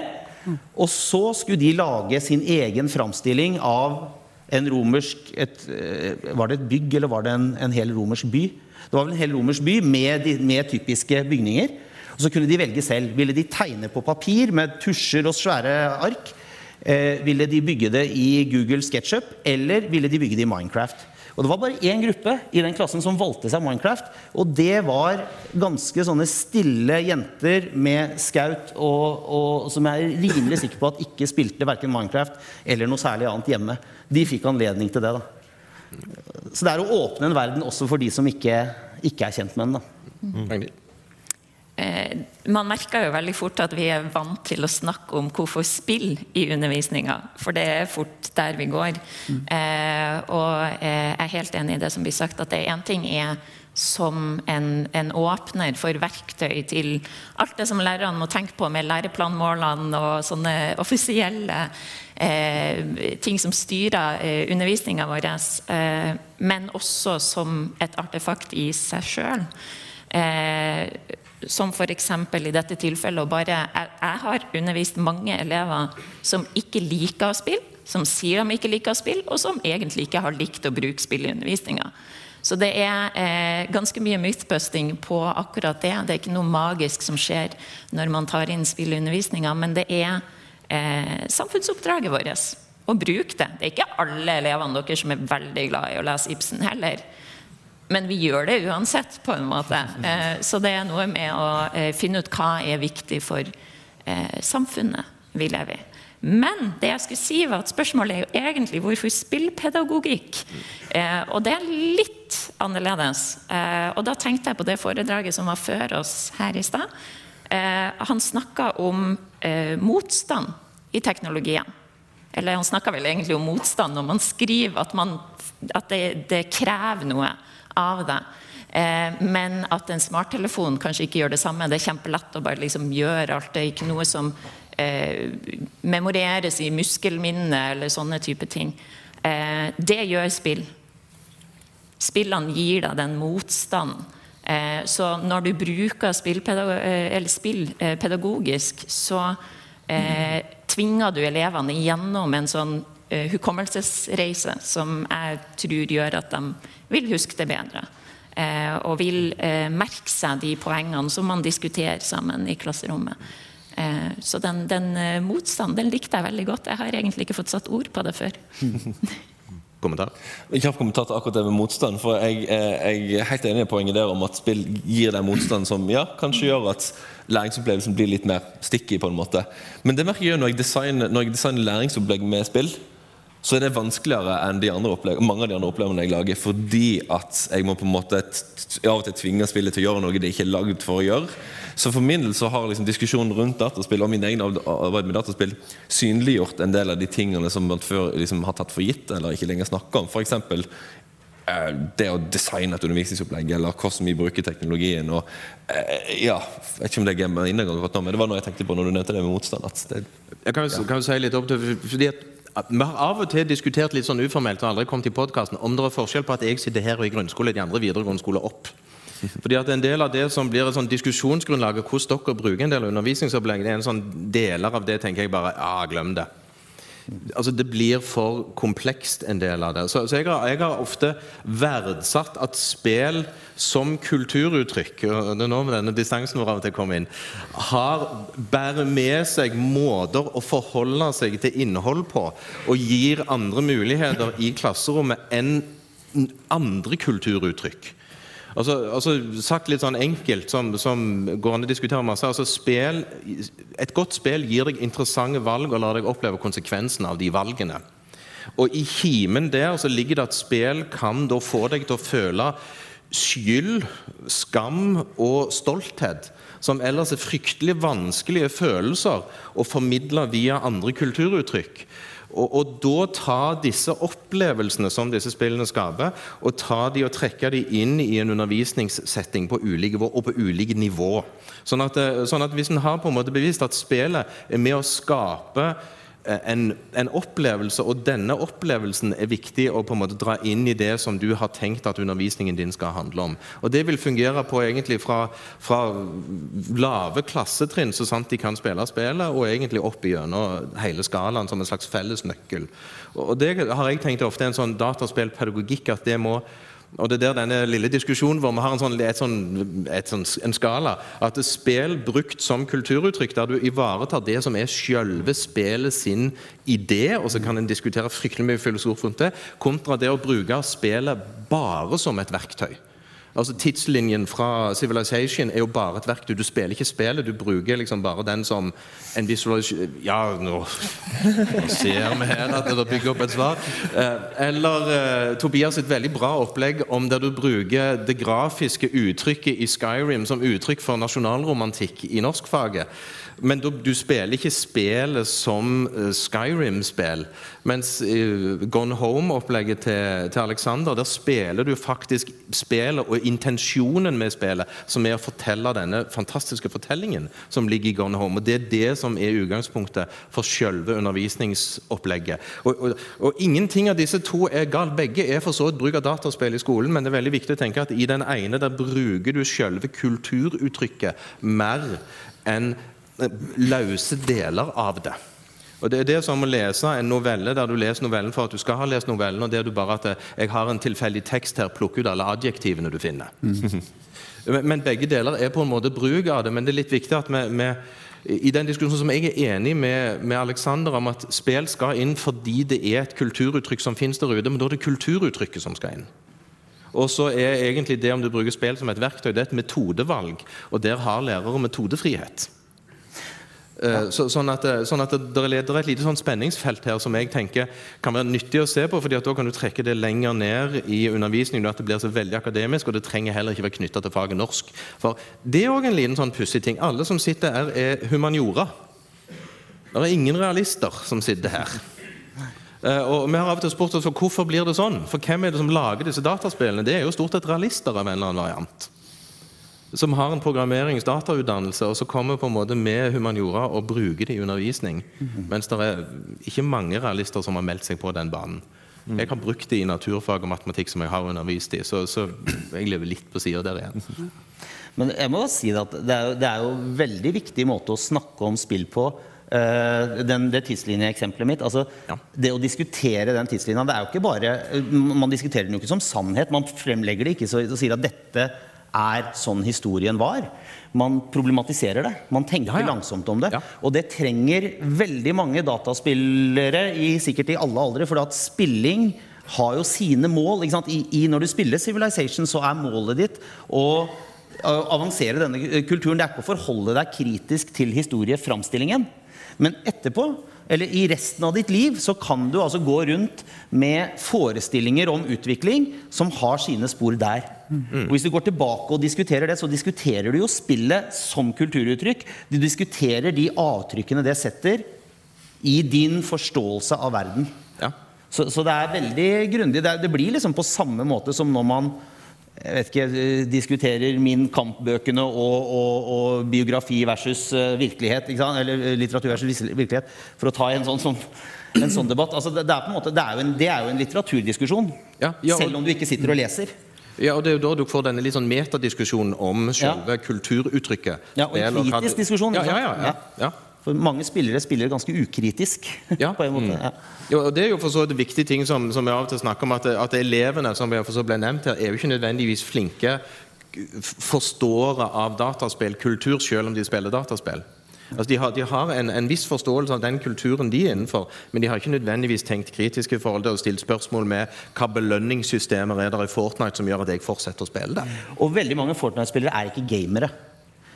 Og så skulle de lage sin egen framstilling av en romersk et, eh, Var det et bygg, eller var det en, en hel romersk by? Det var vel en hel romersk by med, med typiske bygninger. Og så kunne de velge selv. Ville de tegne på papir med tusjer og svære ark? Eh, ville de bygge det i Google SketchUp, eller ville de bygge det i Minecraft? Og Det var bare én gruppe i den klassen som valgte seg Minecraft. Og det var ganske sånne stille jenter med skaut, og, og, som jeg er rimelig sikker på at ikke spilte verken Minecraft eller noe særlig annet hjemme. De fikk anledning til det. da. Så det er å åpne en verden også for de som ikke, ikke er kjent med den. da. Eh, man merker jo veldig fort at vi er vant til å snakke om hvorfor spill i undervisninga, for det er fort der vi går. Eh, og eh, jeg er helt enig i det som blir sagt, at det én ting er som en, en, åpner for verktøy til alt det som lærerne må tenke på med læreplanmålene og sånne offisielle eh, ting som styrer eh, undervisninga vår, eh, men også som et artefakt i seg sjøl. Eh, som f.eks. i dette tilfellet bare, jeg, har undervist mange elever som ikke liker å spille, som sier de ikke liker å spille, og som egentlig ikke har likt å bruke spill i undervisninga. Så det er eh, ganske mye mythbusting på akkurat det. Det er ikke noe magisk som skjer når man tar inn spill i undervisninga, men det er eh, samfunnsoppdraget vårt å bruke det. Det er ikke alle elevene deres som er veldig glad i å lese Ibsen heller. Men vi gjør det uansett, på en måte. Eh, så det er noe med å eh, finne ut hva er viktig for eh, samfunnet vi lever i. Men det jeg skulle si var at spørsmålet er jo egentlig hvorfor spillpedagogikk? Og det er litt annerledes. Og da tenkte jeg på det foredraget som var før oss her i stad. Han snakka om motstand i teknologien. Eller han snakka vel egentlig om motstand når man skriver at, man, at det, det krever noe av det. Eh, men at en smarttelefon kanskje ikke gjør det samme. Det er kjempelett å bare liksom gjøre alt. Det er ikke noe som eh, memoreres i muskelminnet eller sånne type ting. Eh, det gjør spill. Spillene gir deg den motstanden. Eh, så når du bruker spill, eh, spill eh, pedagogisk, så tvinger du elevene gjennom en sånn hukommelsesreise som jeg tror gjør at de vil huske det bedre. Eh, og vil eh, merke seg de poengene som man diskuterer sammen i klasserommet. Eh, så den, den motstanden den likte jeg veldig godt. Jeg har egentlig ikke fått satt ord på det før. kommentar? Kjapp kommentar til akkurat det med motstand. for Jeg, jeg er helt enig i poenget der om at spill gir deg motstand som ja, kanskje gjør at læringsopplevelsen blir litt mer sticky. på en måte. Men det merker jeg når jeg designer, når jeg designer læringsopplegg med spill så er det vanskeligere enn de mange av de andre opplevelsene jeg lager, fordi at jeg må på en måte av og til tvinge spillet til å gjøre noe det ikke er lagd for å gjøre. Så for min del så har liksom diskusjonen rundt dataspill og min egen arbeid med dataspill synliggjort en del av de tingene som man før liksom har tatt for gitt, eller ikke lenger snakker om. F.eks. Eh, det å designe et undervisningsopplegg, eller hvordan vi bruker teknologien. Og, eh, ja, jeg vet ikke om det er gamet innengang, men det var noe jeg tenkte på når du nevnte det med motstand. Jeg kan, kan si litt opp til, fordi at vi har av og til diskutert litt sånn uformelt og aldri kommet i podcasten, om det er forskjell på at jeg sitter her og i grunnskole, de andre videregående skole opp. Fordi at En del av det som blir et sånn diskusjonsgrunnlag, hvordan dere bruker en del av undervisningsopplegget, det er en sånn deler av det tenker jeg bare ja, glem det altså Det blir for komplekst, en del av det. Så, så jeg, har, jeg, har, ofte verdsatt at spill som kulturuttrykk det er nå med denne distansen hvor av og til kommer inn, har, bærer med seg måter å forholde seg til innhold på, og gir andre muligheter i klasserommet enn andre kulturuttrykk. Altså, altså, Sagt litt sånn enkelt, som, som går an å diskutere masse altså spil, Et godt spill gir deg interessante valg og lar deg oppleve konsekvensene av de valgene. Og I kimen der så ligger det at spill kan da få deg til å føle skyld, skam og stolthet, som ellers er fryktelig vanskelige følelser å formidle via andre kulturuttrykk. Og, og, da ta disse opplevelsene som disse spillene skaper, og ta de og trekke de inn i en undervisningssetting på ulike, og på ulike nivå. Sånn at, eh, sånn at hvis en har på en måte bevist at spillet er med å skape en, en, opplevelse, og denne opplevelsen er viktig å på en måte dra inn i det som du har tenkt at undervisningen din skal handle om. Og Det vil fungere på egentlig fra, fra lave klassetrinn, så sant de kan spille spillet, og egentlig opp gjennom hele skalaen som en slags fellesnøkkel. Og Det har jeg tenkt ofte er en sånn dataspillpedagogikk at det må og det er der denne lille diskusjonen hvor vi har en, sånn, et sånn, et sånn, en skala. At spill brukt som kulturuttrykk, der du ivaretar det som er selve spillet sin idé, og så kan en diskutere fryktelig mye filosof rundt det, kontra det å bruke spillet bare som et verktøy. Altså Tidslinjen fra Civilization er jo bare et verktøy. Du spiller ikke spillet, du bruker liksom bare den som en visualisasjon Ja, nå, nå ser vi her at det bygger opp et svar. Eh, eller uh, Tobias et veldig bra opplegg om der du bruker det grafiske uttrykket i Skyrim som uttrykk for nasjonalromantikk i norskfaget. Men du, du spiller ikke spillet som uh, Skyrim-spill. Mens Gone Home-opplegget til, til, Alexander, der spiller du faktisk spillet og intensjonen med spillet, som er å fortelle denne fantastiske fortellingen som ligger i Gone Home. Og Det er det som er utgangspunktet for selve undervisningsopplegget. Og, og, og, ingenting av disse to er galt. Begge er for så vidt bruk av dataspill i skolen, men det er veldig viktig å tenke at i den ene der bruker du selve kulturuttrykket mer enn løse deler av det. Og Det er det som å lese en novelle der du leser novellen for at du skal ha lest novellen, og der du bare at jeg har en tilfeldig tekst her, plukk ut alle adjektivene du finner. Mm. men begge deler er på en måte bruk av det. Men det er litt viktig at vi, vi i den diskusjonen som jeg er enig med, med Alexander om at spill skal inn fordi det er et kulturuttrykk som finnes der ute, men da er det kulturuttrykket som skal inn. Og så er egentlig det om du bruker spill som et verktøy, det er et metodevalg. Og der har lærere metodefrihet. Ja. Så, sånn at, sånn at det, er et lite sånn spenningsfelt her som jeg tenker kan være nyttig å se på. fordi da kan du trekke det lenger ned i undervisningen. at det blir så veldig akademisk, Og det trenger heller ikke være knytta til faget norsk. For Det er òg en liten sånn pussig ting. Alle som sitter her, er humaniora. Det er ingen realister som sitter her. Uh, og Vi har av og til spurt oss hvorfor blir det sånn. For hvem er det som lager disse dataspillene? Det er jo stort sett realister av en eller annen variant som har en programmeringsdatautdannelse, og så kommer på en måte med humaniora og bruker det i undervisning. Mm -hmm. Mens det er ikke mange realister som har meldt seg på den banen. Mm. Jeg har brukt det i naturfag og matematikk som jeg har undervist i, så, så jeg lever litt på sida der igjen. Men jeg må si at det er, jo, det er jo en veldig viktig måte å snakke om spill på. Uh, den, det tidslinjeeksempelet mitt. altså ja. Det å diskutere den tidslinja det er jo ikke bare, Man diskuterer den jo ikke som sannhet. Man fremlegger det ikke så, og sier at dette er sånn historien var. Man problematiserer det. Man tenker ja, ja. langsomt om det. Ja. Og det trenger veldig mange dataspillere, i, sikkert i alle aldre, for at spilling har jo sine mål. I, I, når du spiller Civilization, så er målet ditt å avansere denne kulturen. Det er ikke å forholde deg kritisk til historieframstillingen. Men etterpå eller i resten av ditt liv så kan du altså gå rundt med forestillinger om utvikling som har sine spor der. Mm. Og Hvis du går tilbake og diskuterer det, så diskuterer du jo spillet som kulturuttrykk. Du diskuterer de avtrykkene det setter i din forståelse av verden. Ja. Så, så, det er veldig grundig. Det, det blir liksom på samme måte som når man jeg vet ikke, eh, diskuterer min kampbøkene og, og, og biografi versus uh, virkelighet. Eller eh, litteratur versus virkelighet. For å ta en sånn, sånn, en sånn debatt. Altså, det, er på en måte, det, er en, det, er jo en, litteraturdiskusjon. Ja, ja, og, selv om du ikke sitter og leser. Ja, og Det er jo da du får denne litt sånn metadiskusjonen om selve ja. kulturuttrykket. Ja, Og en kritisk diskusjon. Ja, ja, ja, ja. For mange spillere spiller ganske ukritisk. Ja. på en måte. Mm. Ja. Jo, og Det er jo for så vidt viktig ting som, som vi av og til snakker om, at, at elevene som ble nevnt her, er jo ikke nødvendigvis flinke forståere av dataspillkultur selv om de spiller dataspill. Altså de har, de har en, en, viss forståelse av den kulturen de er innenfor, men de har ikke nødvendigvis tenkt kritisk i forhold til å stille spørsmål med hva belønningssystemer er der i Fortnite som gjør at jeg fortsetter å spille det. Og veldig mange Fortnite-spillere er ikke gamere.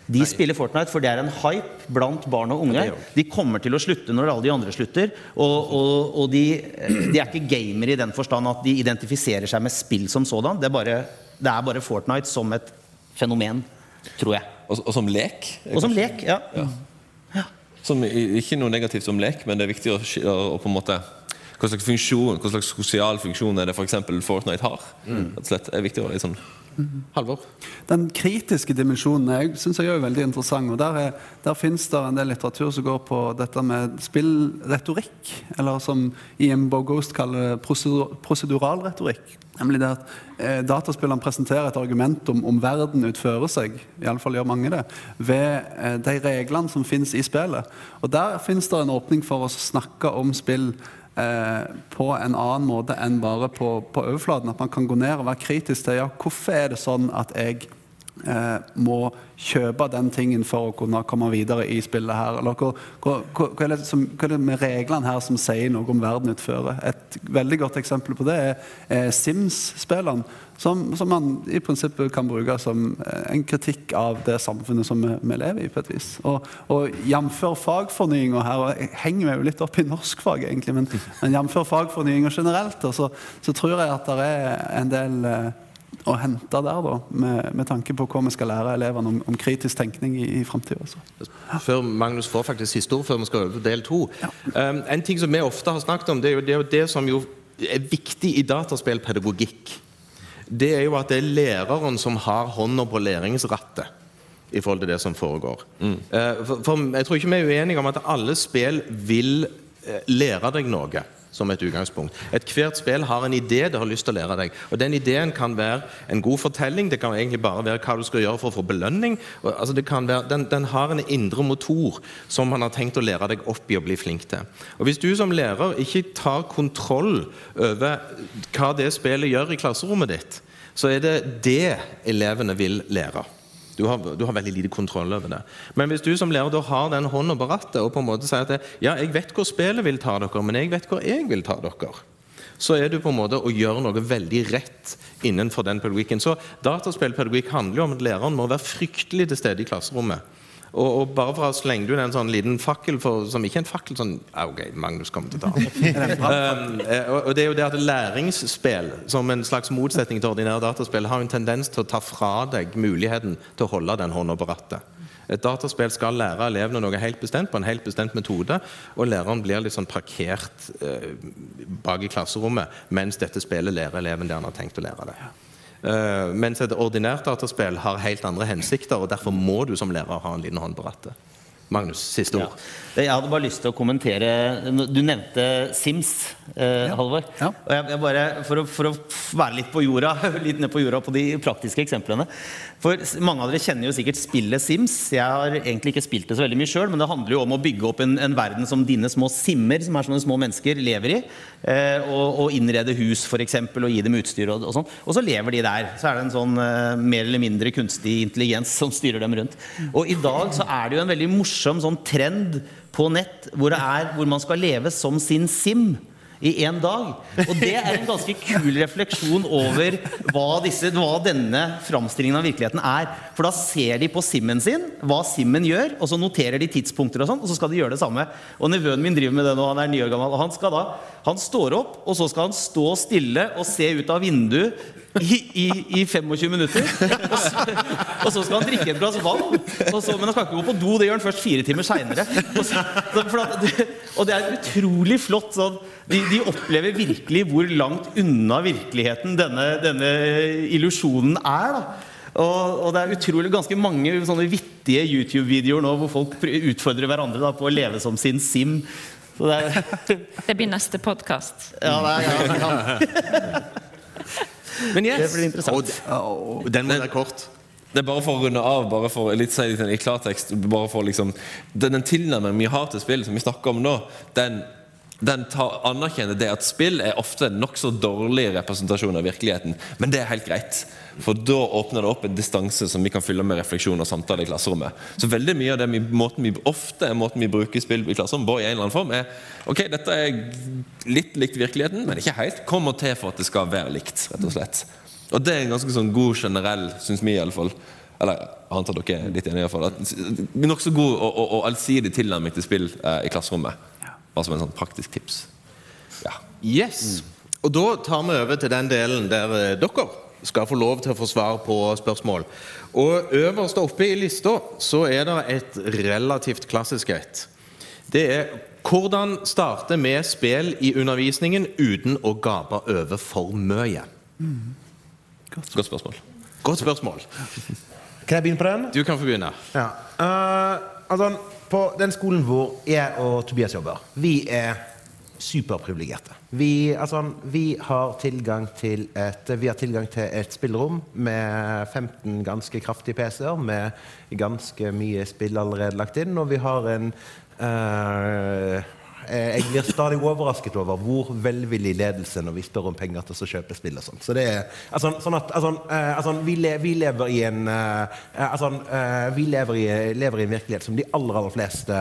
De Nei. spiller Fortnite, for det er en hype blant barn og unge. De kommer til å slutte når alle de andre slutter. Og, og, og de, de, er ikke gamere i den forstand at de identifiserer seg med spill som sådan. Det er bare, det er bare Fortnite som et fenomen, tror jeg. Og, og som lek? Og som lek, ja. ja. Som, ikke noe negativt om lek, men det er viktig å, å på en måte hva slags, funksjon, hva slags sosial funksjon er det f.eks. For Fortnite har. Mm. Det er viktig å være Halvor? Den kritiske dimensjonen jeg synes jeg er veldig interessant. og Der, er, der finnes det en del litteratur som går på dette med spillretorikk. Eller som Ian Bogost kaller proseduralretorikk. Nemlig det at eh, dataspillene presenterer et argument om, om verden utfører seg, iallfall gjør mange det, ved eh, de reglene som finnes i spillet. Og Der finnes det en åpning for å snakke om spill eh, på en annen måte enn bare på, på, overflaten. At man kan gå ned og være kritisk til ja, hvorfor er det sånn at jeg eh, må kjøpe den tingen for å kunne komme videre i spillet her? Eller hva, hva, hva, er det som, hva er det med reglene her som sier noe om verden utfører? Et veldig godt eksempel på det er, er Sims-spillene, som, som man i prinsippet kan bruke som eh, en kritikk av det samfunnet som vi, vi lever i, på et vis. Og, og jf. fagfornyinga her, og jeg henger meg jo litt opp i norskfag, egentlig, men, men jf. fagfornyinga generelt, så, så tror jeg at det er en del eh, å hente der, da, med, med tanke på hva vi skal lære elevene om, om kritisk tenkning i, i framtida. Før Magnus får faktisk siste ord, før vi skal over til del to. Um, en ting som vi ofte har snakket om, det er jo det, er jo det som jo er viktig i dataspillpedagogikk. Det er jo at det er læreren som har hånda på læringsrattet i forhold til det som foregår. Mm. for, for jeg tror ikke vi er uenige om at alle spill vil uh, lære deg noe som et utgangspunkt. Ethvert spill har en idé det har lyst til å lære deg. og Den ideen kan være en god fortelling, det kan egentlig bare være hva du skal gjøre for å få belønning. Altså det kan være, den, den, har en indre motor som man har tenkt å lære deg opp i å bli flink til. Og Hvis du som lærer ikke tar kontroll over hva det spillet gjør i klasserommet ditt, så er det det elevene vil lære. Du har, du har, veldig lite kontroll over det. Men hvis du som lærer da har den hånda på rattet og på en måte sier at ja, jeg vet hvor spillet vil ta dere, men jeg vet hvor jeg vil ta dere, så er du på en måte å gjøre noe veldig rett innenfor den pedagogikken. Så dataspillpedagogikk handler jo om at læreren må være fryktelig til stede i klasserommet. Og, og, bare for å slenge ut en sånn liten fakkel for, som ikke er en fakkel sånn Ok, Magnus kommer til å ta um, og, det er jo det at Læringsspill som en slags motsetning til ordinære dataspill har en tendens til å ta fra deg muligheten til å holde den hånda på rattet. Et dataspill skal lære elevene noe helt bestemt på en helt bestemt metode, og læreren blir litt sånn parkert eh, bak i klasserommet mens dette spillet lærer eleven det han har tenkt å lære det. Uh, mens et ordinært dataspill har helt andre hensikter, og derfor må du som lærer ha en liten hånd på rattet. Magnus, siste ord. Ja. Jeg hadde bare lyst til å kommentere Du nevnte Sims, eh, ja. Halvor. Ja. Og jeg, jeg bare, for å, for, å, være litt på jorda, litt ned på jorda på de praktiske eksemplene. For Mange av dere kjenner jo sikkert spillet Sims. Jeg har egentlig ikke spilt det så veldig mye sjøl, men det handler jo om å bygge opp en, en, verden som dine små simmer, som er sånne små mennesker, lever i. Eh, og, og, innrede hus, f.eks., og gi dem utstyr og, og sånn. Og så lever de der. Så er det en sånn eh, mer eller mindre kunstig intelligens som styrer dem rundt. Og i dag så er det jo en veldig morsom sånn trend på nett hvor, er, hvor man skal leve som sin sim i én dag. Og det er en ganske kul refleksjon over hva, disse, hva denne framstillingen av virkeligheten er. For da ser de på simmen sin, hva simmen gjør, og så noterer de tidspunkter, og sånn, og så skal de gjøre det samme. Og nevøen min driver med det nå, han er ni år gammel. og han skal da han står opp, og så skal han stå stille og se ut av vinduet i, i, i 25 minutter. Og så, og så, skal han drikke et glass vann. Så, men han skal ikke gå på do, det gjør han først fire timer seinere. Og, og, det er utrolig flott. De, de, opplever virkelig hvor langt unna virkeligheten denne, denne illusjonen er. da og, og, det er utrolig ganske mange sånne vittige YouTube-videoer nå hvor folk utfordrer hverandre da, på å leve som sin sim. Det, er... det, blir neste podkast. Ja, det er, ja, ja. Men yes. Det blir interessant. Og, den må være kort. Det er bare for å runde av, bare for litt, litt i klartekst bare for liksom, Den, den tilnærmingen vi har til spill, som vi snakker om nå, den den tar, anerkjenner det at spill er ofte nokså dårlig representasjon av virkeligheten. Men det er helt greit. For da åpner det opp en distanse som vi kan fylle med refleksjon og samtale i klasserommet. Så veldig mye av det vi, måten vi, ofte er måten vi bruker spill i klasserommet på, i en eller annen form, er ok, dette er litt likt virkeligheten, men ikke helt. Kommer til for at det skal være likt, rett og slett. Og det er en ganske sånn god generell, syns vi iallfall. Eller jeg antar dere er litt enige, iallfall. Nokså god og, og, og allsidig tilnærming til spill eh, i klasserommet. Bare som en sånn praktisk tips. Ja. Yes. Mm. Og da tar vi over til den delen der eh, dere skal få lov til å få svar på spørsmål. Og øverst oppe i lista så er det et relativt klassisk et. Det er hvordan starte med spill i undervisningen uten å gape over for mye? Mm. Godt. Godt spørsmål. Godt spørsmål. Kan jeg begynne på den? Du kan få begynne. Ja. Uh, altså på den skolen hvor jeg og Tobias jobber, vi er superprivilegerte. Vi, altså, vi, har tilgang til et, vi har tilgang til et spillerom med 15 ganske kraftige PC-er med ganske mye spill allerede lagt inn, og vi har en eh, jeg blir stadig overrasket over hvor velvillig ledelse når vi spør om penger til å kjøpe spill og sånt. Så det er altså, sånn at altså, eh, altså, vi, le, vi, lever i en eh, altså, eh, Vi lever i, lever i, en virkelighet som de aller, aller fleste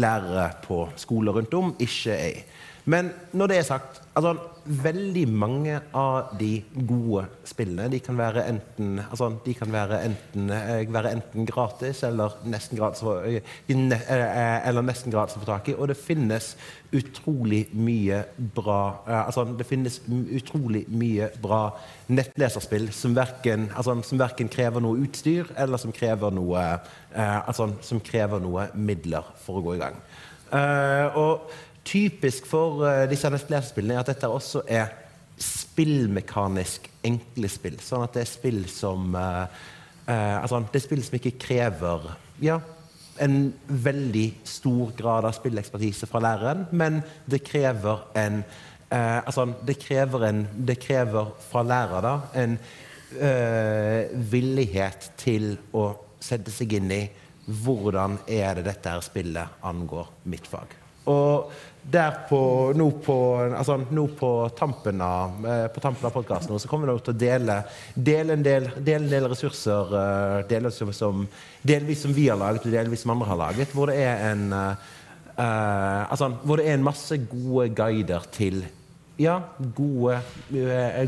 lærere på skoler rundt om ikke er i. Men når det er sagt altså, Veldig mange av de gode spillene de kan være enten, altså, kan være enten, eh, være enten gratis eller nesten gratis, for, eh, eh, eller nesten gratis å tak i. Og det finnes utrolig mye bra altså, Det finnes utrolig mye bra nettleserspill som verken, altså, som verken krever noe utstyr, eller som krever noe, altså, som krever noe midler for å gå i gang. Uh, og typisk for uh, disse nettleserspillene er at dette også er spillmekanisk enkle spill. Sånn at det er spill som uh, uh, altså, Det er spill som ikke krever ja, en veldig stor grad av spillekspertise fra læreren, men det krever en altså, det krever, en, det krever fra lærer da, en villighet til å sette seg inn i hvordan er det dette spillet angår mitt fag. Og der på, nå, på, altså, nå på tampen av, eh, på av podkasten kommer vi til å dele, dele, en del, dele en del ressurser uh, delvis som, delvis som vi har laget, og delvis som andre har laget, hvor det er en uh, altså, hvor det er en masse gode guider til ja, gode,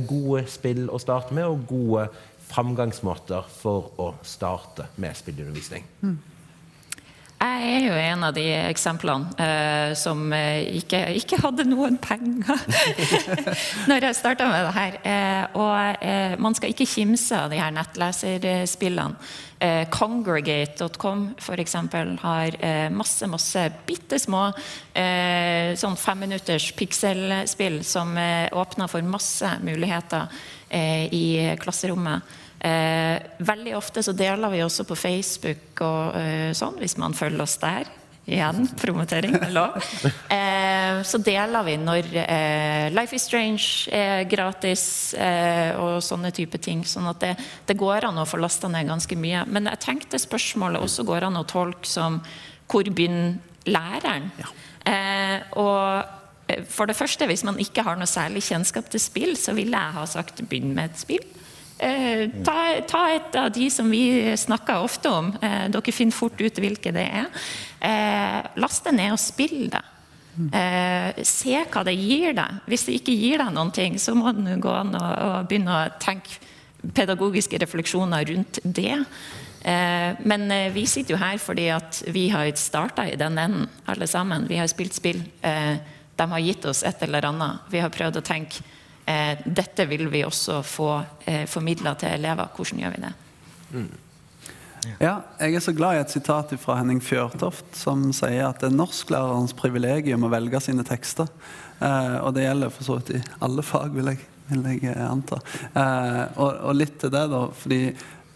gode spill å starte med, og gode framgangsmåter for å starte med spillundervisning. Mm. Jeg er jo en av de eksemplene eh, som eh, ikke, ikke, hadde noen penger når jeg starta med det her. Eh, og eh, man skal ikke kimse av de her nettleserspillene. Eh, Congregate.com f.eks. har eh, masse masse bitte små sånn femminutters pikselspill som åpner for masse muligheter i klasserommet. Eh, veldig ofte så deler vi også på Facebook og eh, sånn, hvis man følger oss der. Igjen, promotering med lov. Eh, så deler vi når eh, Life is Strange er gratis eh, og sånne type ting. Sånn at det, det går an å få lasta ned ganske mye. Men jeg tenkte spørsmålet også går an å tolke som hvor begynner læreren? Eh, og for det første, hvis man ikke har noe særlig kjennskap til spill, så ville jeg ha sagt begynn med et spill. Eh, ta, ta, et av de som vi snakker ofte om. Eh, dere finner fort ut hvilke det er. Eh, last det ned og spill det. Eh, se hva det gir deg. Hvis det ikke gir deg noen ting, så må du gå an og, og begynne å tenke pedagogiske refleksjoner rundt det. Eh, men vi sitter jo her fordi at vi har starta i den enden, alle sammen. Vi har spilt spill. de har gitt oss et eller annet. Vi har prøvd å tenke dette vil vi også få eh, formidla til elever. Hvordan gjør vi det? Mm. Ja, jeg er så glad i et sitat fra Henning Fjørtoft som sier at det er norsklærerens privilegium å velge sine tekster. Eh, og det gjelder for så vidt i alle fag, vil jeg, vil jeg anta. Eh, og, og, litt til det, da. fordi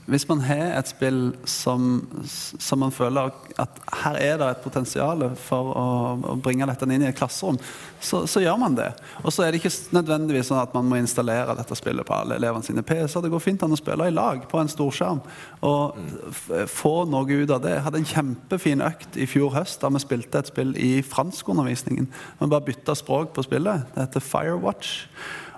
hvis man har et spill som, som, man føler at her er det et potensial for å, å bringe dette inn i et klasserom, så, så, gjør man det. Og så er det ikke nødvendigvis sånn at man må installere dette spillet på alle elevene sine PC-er. Det går fint an å spille i lag på en storskjerm og få noe ut av det. Jeg hadde en kjempefin økt i fjor høst da vi spilte et spill i franskundervisningen. Vi bare bytta språk på spillet. Det heter Firewatch.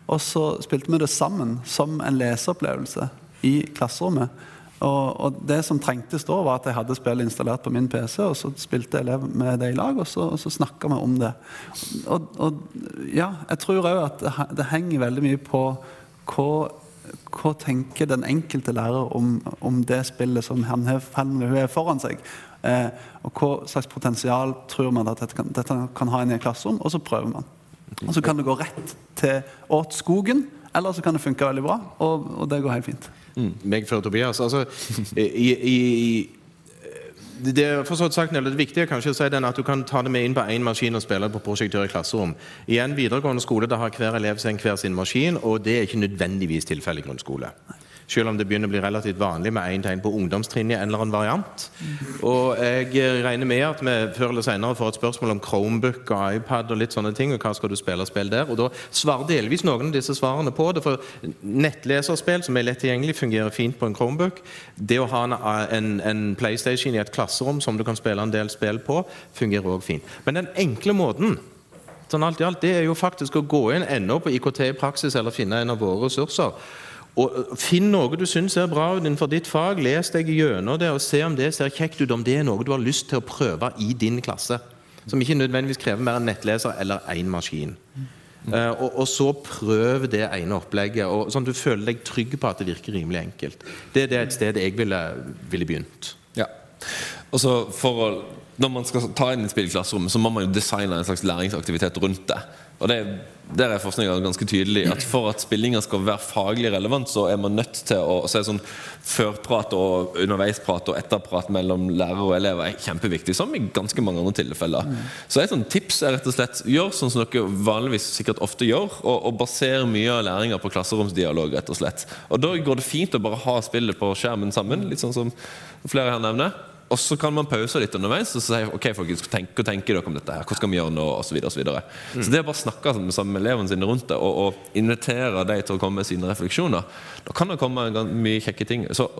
Og så spilte vi det sammen som en leseopplevelse i klasserommet. Og, og, det som trengtes da, var at jeg hadde spillet installert på min PC, og så spilte elev med det i lag, og så, og så snakka vi om det. Og, og, ja, jeg tror òg at det, henger veldig mye på hva, hva tenker den enkelte lærer om, om det spillet som han har foran seg. Eh, og hva slags potensial tror man at dette kan, dette kan ha inn i et klasserom, og så prøver man. Og så kan det gå rett til åt skogen, eller så kan det funke veldig bra, og, og det går helt fint. Mm. Meg før Tobias. Altså, i, i, det er sagt, det viktige kanskje å si den at du kan ta det med inn på én maskin og spille på prosjektør i klasserom. I en videregående skole da har hver elev sin hver sin maskin, og det er ikke nødvendigvis tilfellet i grunnskole. Selv om det begynner å bli relativt vanlig med én tegn på ungdomstrinnet i en eller annen variant. Og jeg regner med at vi før eller senere får et spørsmål om Chromebook og iPad og litt sånne ting, og hva skal du spille spill der? Og da svarer delvis noen av disse svarene på det, for nettleserspill som er lett tilgjengelig, fungerer fint på en Chromebook. Det å ha en, en, en PlayStation i et klasserom som du kan spille en del spill på, fungerer òg fint. Men den enkle måten sånn alt i alt, det er jo faktisk å gå inn ennå på IKT i praksis eller finne en av våre ressurser. Og Finn noe du syns ser bra ut innenfor ditt fag. Les deg gjennom det og se om det ser kjekt ut, om det er noe du har lyst til å prøve i din klasse. Som ikke nødvendigvis krever mer enn nettleser eller én maskin. Uh, og, og, så prøv det ene opplegget, og sånn at du føler deg trygg på at det virker rimelig enkelt. Det, det er et sted jeg ville, ville begynt. Ja. Og så for å når man skal ta inn et spill i klasserommet, så må man jo designe en slags læringsaktivitet rundt det. Og det, Der er forskninga ganske tydelig at for at spillinga skal være faglig relevant, så er man nødt til å se sånn førprat og underveisprat og etterprat mellom lærer og elever er kjempeviktig, som i ganske mange andre tilfeller. Mm. Så et sånt tips er rett og slett gjør sånn som dere vanligvis sikkert ofte gjør, og, og baser mye av læringa på klasseromsdialog, rett og slett. Og da går det fint å bare ha spillet på skjermen sammen, litt sånn som flere her nevner. Og så kan man pause litt underveis og si ok folkens, hva tenker dere om dette. her, Hva skal vi gjøre nå? Og så, videre, og så, videre. Mm. så det å bare snakke sammen med elevene sine rundt det og, og invitere dem til å komme med sine refleksjoner, da kan det komme mye kjekke ting. Så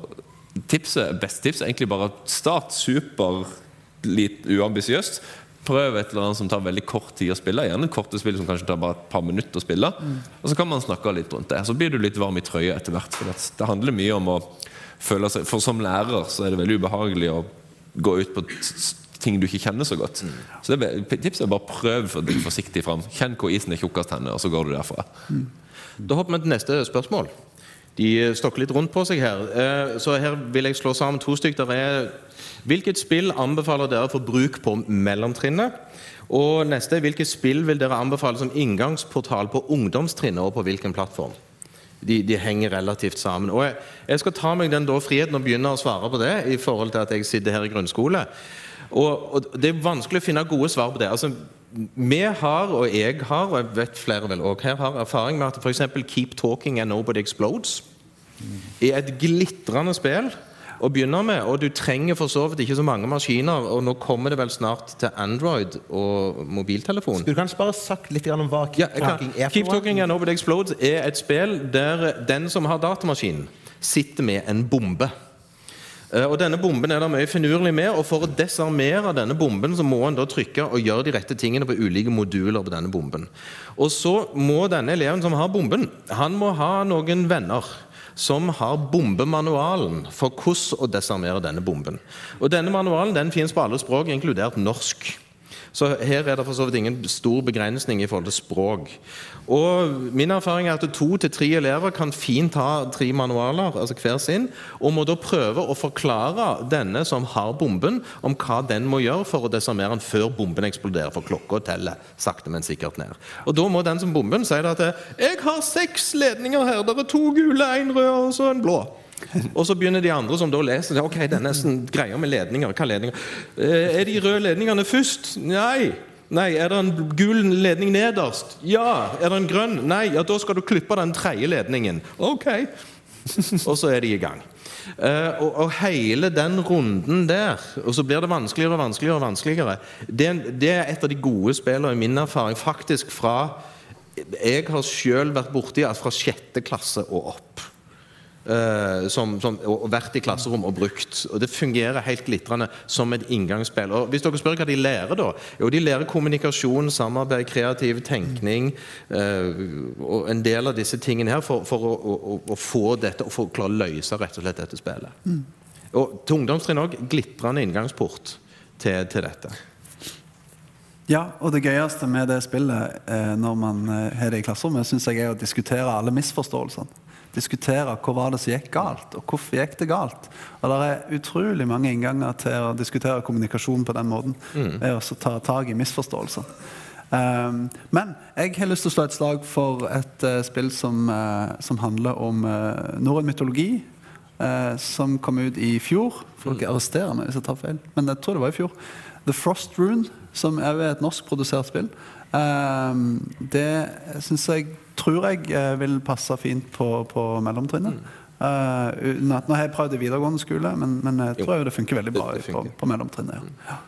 tipset, beste tips er egentlig bare start super litt uambisiøst. Prøv et eller annet som tar veldig kort tid å spille. Gjerne korte spill som kanskje tar bare et par minutter å spille. Mm. Og så kan man snakke litt rundt det. Så blir du litt varm i trøya etter hvert. For det handler mye om å føle seg For som lærer så er det veldig ubehagelig å gå ut på ting du ikke kjenner så godt. Mm. Så det er, tipset er bare prøv for forsiktig fram. Kjenn hvor isen er tjukkest henne, og så går du derfra. Mm. Da hopper vi til neste spørsmål. De stokker litt rundt på seg her. Eh, så her vil jeg slå sammen to stykker. Hvilket spill anbefaler dere for bruk på mellomtrinnet? Og neste, hvilket spill vil dere anbefale som inngangsportal på ungdomstrinnet, og på hvilken plattform? De, de, henger relativt sammen. Og jeg, jeg, skal ta meg den da friheten og begynne å svare på det, i forhold til at jeg sitter her i grunnskole. Og, og Det er vanskelig å finne gode svar på det. Altså, Vi har, og jeg har, og jeg vet flere vel også her, har erfaring med at f.eks. Keep Talking and Nobody Explodes er et glitrende spill å begynne med. Og du trenger for så vidt ikke så mange maskiner. Og nå kommer det vel snart til Android og mobiltelefon. Skulle du kanskje bare sagt litt om hva Keep ja, Talking er? Keep Talking and Nobody Explodes er et spill der den som har datamaskinen, sitter med en bombe. Eh, og Denne bomben er det mye finurlig med, og for å desarmere denne bomben så må en da trykke og gjøre de rette tingene på ulike moduler på denne bomben. Og så må denne eleven som har bomben, han må ha noen venner som har bombemanualen for hvordan å desarmere denne bomben. Og Denne manualen den finnes på alle språk, inkludert norsk. Så her er det for så vidt ingen stor begrensning i forhold til språk. Og Min erfaring er at to til tre elever kan fint ha tre manualer, altså hver sin, og må da prøve å forklare denne som har bomben, om hva den må gjøre for å desarmere den før bomben eksploderer. For klokka teller sakte, men sikkert ned. Og Da må den som bomben si at 'Jeg har seks ledninger her. Det er to gule, en rød og så en blå'. Og så begynner de andre som da leser ok, det er nesten greier med ledninger. Hva ledninger? Eh, er de røde ledningene først? Nei. Nei, Er det en gul ledning nederst? Ja. Er det en grønn? Nei. Ja, Da skal du klippe den tredje ledningen. Ok. Og så er de i gang. Uh, og, og, hele den runden der, og så blir det vanskeligere og vanskeligere, og vanskeligere det, det er et av de gode spillene i min erfaring, faktisk fra Jeg har selv vært borti fra sjette klasse og opp. Uh, som, som, og vært i klasserom og brukt. Og Det fungerer helt glitrende som et inngangsspill. Og Hvis dere spør hva de lærer, da? Jo, de lærer kommunikasjon, samarbeid, kreativ tenkning uh, og en del av disse tingene her for, for å, å, å, få dette og for å klare å løse rett og slett dette spillet. Mm. Og til ungdomstrinn òg glitrende inngangsport til, til, dette. Ja, og det gøyeste med det spillet eh, når man eh, har det i klasserommet, syns jeg er å diskutere alle misforståelsene diskutere hva var det som gikk galt, og hvorfor gikk det galt. Og Det er utrolig mange innganger til å diskutere kommunikasjon på den måten. Mm. ved å ta tak i misforståelser. Um, men jeg har lyst til å slå et slag for et uh, spill som, uh, som, handler om uh, norrøn mytologi. som kom ut i fjor. Folk mm. arresterer meg hvis jeg tar feil, men jeg tror det var i fjor. The Frost Rune, som er et norskprodusert spill. Um, det syns jeg tror jeg eh, vil passe fint på, på mellomtrinnet. Mm. Uh, nå har jeg prøvd i videregående skole, men, men jeg tror jo det funker veldig bra Det- det på, funker. på mellomtrinnet. Ja.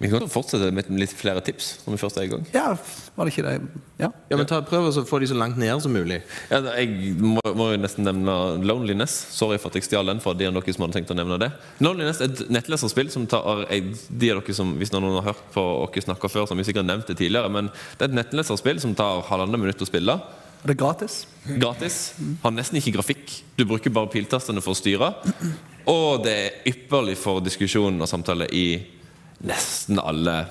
Vi kan godt fortsette med litt flere tips når vi først er i gang. ja, var det ikke det? Ja. Ja, men ta, Prøv å få de så langt ned som mulig. Ja, da, jeg må, må jo nesten nevne Loneliness. Sorry for at jeg stjal den fra de av dere som hadde tenkt å nevne det. Loneliness er et nettleserspill som tar de av dere som, Hvis noen har hørt på dere snakke før, så har vi sikkert nevnt det tidligere. Men det er et nettleserspill som tar halvannet minutt å spille. Og det er gratis. Gratis. Har nesten ikke grafikk. Du bruker bare piltastene for å styre. Og det er ypperlig for diskusjon og samtale i nesten alle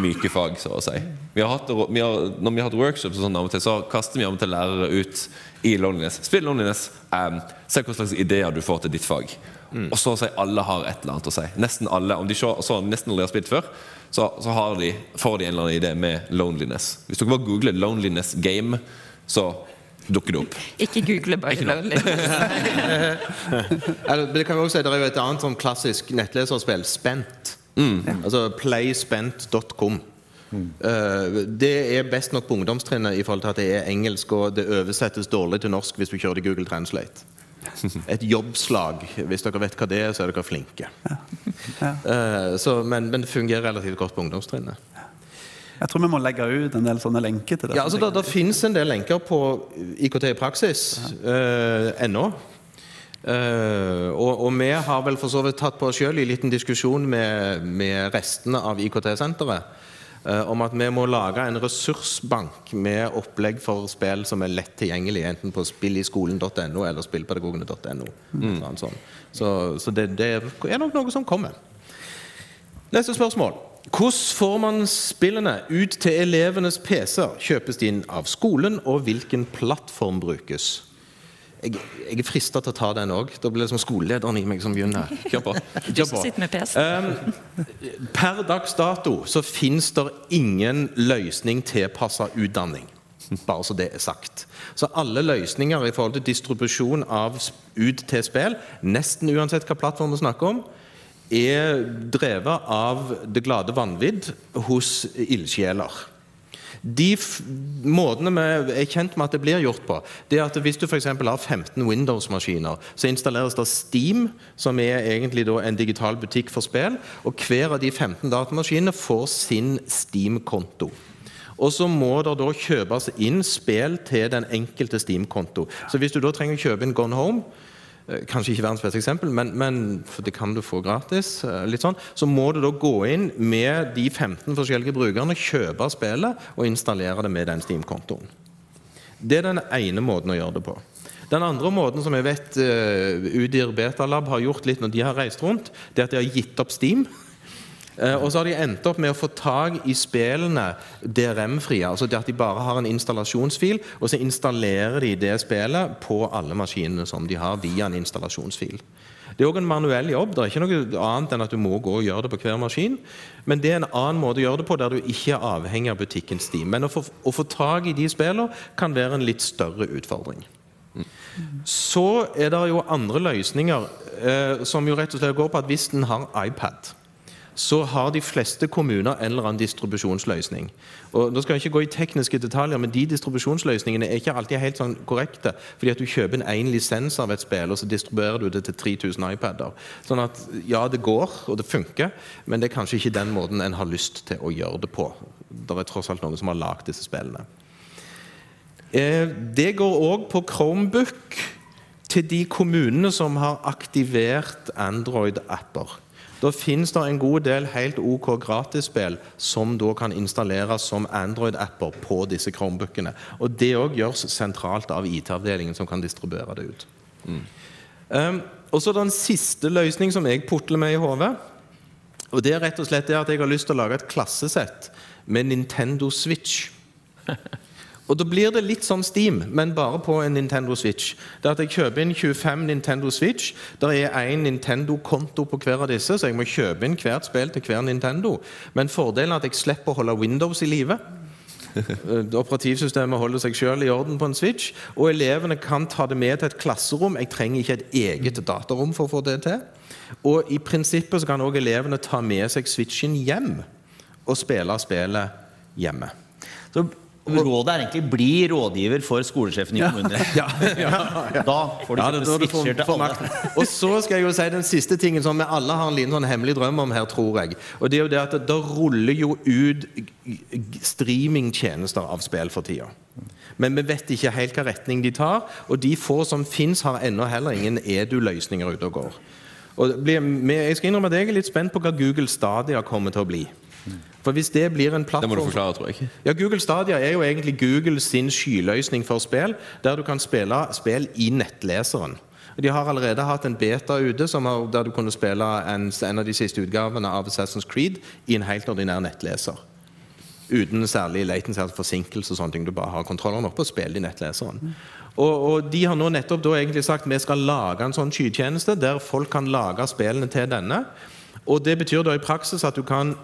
myke fag, så å si. Vi har hatt, vi har, når vi har hatt workshops, og sånn av og til, så kaster vi av og til lærere ut i Loneliness. Spill Loneliness. Um, se hva slags ideer du får til ditt fag. Og så å si alle har et eller annet å si. Nesten alle, Om de så, så nesten aldri har spilt før, så, så har de, får de en eller annen idé med Loneliness. Hvis dere bare googler 'Loneliness Game', så dukker det opp. Ikke google bare Ikke noe. Det kan vi også si, det er jo et annet sånn klassisk nettleserspill, Spent. Altså playspent.com. Mm. det er best nok på ungdomstrinnet i forhold til at det er engelsk, og det oversettes dårlig til norsk hvis du kjører Google Translate. Et jobbslag. Hvis dere vet hva det er, så er dere flinke. Eh, så, men, men det fungerer relativt godt på ungdomstrinnet. Jeg tror vi må legge ut en del sånne lenker til det. Ja, altså Det, det finnes en del lenker på IKT i praksis eh, ennå. Eh, og, og vi har vel for så vidt tatt på oss sjøl i liten diskusjon med, med restene av IKT-senteret uh, om at vi må lage en ressursbank med opplegg for spill som er lett tilgjengelig, enten på spilliskolen.no eller spillpedagogene.no. Mm. sånn. Så, så det, det er nok noe som kommer. Neste spørsmål. Hvordan får man spillene ut til elevenes PC-er? Kjøpes de inn av skolen, og hvilken plattform brukes? Jeg, jeg er frista til å ta den òg. Da blir det som skolelederen i meg som begynner. Kjør på. Kjør på. Um, per dags dato så fins det ingen løsning tilpassa utdanning. Bare så det er sagt. Så alle løsninger i forhold til distribusjon av ut til spill, nesten uansett hva plattform vi snakker om, er drevet av det glade vanvidd hos ildsjeler. De måtene vi er kjent med at det blir gjort på, det er at hvis du f.eks. har 15 Windows-maskiner, så installeres det Steam, som er egentlig en digital butikk for spill, og hver av de 15 datamaskinene får sin Steam-konto. Og så må det da kjøpes inn spill til den enkelte Steam-konto. Så hvis du da trenger å kjøpe inn Gone Home, kanskje ikke verdens beste eksempel, men, men det kan du få gratis, eh, litt sånn, så må du da gå inn med de 15 forskjellige brukerne, kjøpe spillet og installere det med den Steam-kontoen. Det er den ene måten å gjøre det på. Den andre måten som jeg vet uh, Udir Betalab har gjort litt når de har reist rundt, det er at de har gitt opp Steam. Eh, og så har de endt opp med å få tak i spillene DRM-frie. Altså at de bare har en installasjonsfil, og så installerer de det spillet på alle maskinene som de har, via en installasjonsfil. Det er òg en manuell jobb. Det er ikke noe annet enn at du må gå og gjøre det på hver maskin. Men det er en annen måte å gjøre det på, der du ikke er avhengig av butikkens team. Men å få, å få tak i de spillene kan være en litt større utfordring. Så er det jo andre løsninger eh, som jo rett og slett går på at hvis en har iPad, så har de fleste kommuner en eller annen distribusjonsløsning. Og nå skal jeg ikke gå i tekniske detaljer, men de distribusjonsløsningene er ikke alltid helt sånn korrekte. fordi at du kjøper en én lisens av et spill, og så distribuerer du det til 3000 iPader. Sånn at ja, det går, og det funker, men det er kanskje ikke den måten en har lyst til å gjøre det på. Det er tross alt noen som har lagd disse spillene. Eh, Det går òg på Chromebook til de kommunene som har aktivert Android-apper. Da finnes det en god del helt OK gratisspill som da kan installeres som Android-apper på disse Chromebookene. Og det òg gjøres sentralt av IT-avdelingen som kan distribuere det ut. Um, og så Den siste løsning som jeg putler med i hodet, og det er rett og slett det at jeg har lyst til å lage et klassesett med Nintendo Switch. Og Da blir det litt sånn Steam, men bare på en Nintendo Switch. Det er at Jeg kjøper inn 25 Nintendo Switch. Det er én Nintendo-konto på hver av disse, så jeg må kjøpe inn hvert spill til hver Nintendo. Men fordelen er at jeg slipper å holde Windows i live. Eh, Operativsystemet holder seg selv i orden på en Switch, og elevene kan ta det med til et klasserom. Jeg trenger ikke et eget datarom for å få det til. Og i prinsippet så kan også elevene ta med seg Switchen hjem og spille spillet hjemme. Så Rådet er egentlig bli rådgiver for skolesjefen i kommunen. Da får du Ja, kjøpe det, du får, switcher til alle. Og så skal jeg jo si den siste tingen som vi alle har en liten sånn hemmelig drøm om her, tror jeg. Og det er jo det at det, det ruller jo ut streamingtjenester av spill for tida. Men vi vet ikke helt hva retning de tar, og de få som fins, har ennå heller ingen edu-løsninger ute og går. Og jeg skal innrømme at jeg er litt spent på hva Google Stadia kommer til å bli. For hvis det blir en plattform... Det må du forklare, tror jeg. ja, Google Stadia er jo egentlig Google sin skyløsning for spill, der du kan spille spill i nettleseren. De har allerede hatt en beta ute har, der du kunne spille en, en av de siste utgavene av Assassin's Creed i en helt ordinær nettleser. Uten særlig latency, forsinkelse og sånne ting. Du bare har kontrolleren oppe og spiller i nettleseren. Og, og de har nå nettopp da egentlig sagt vi skal lage en sånn skytjeneste der folk kan lage spillene til denne. Og det betyr da i praksis at du kan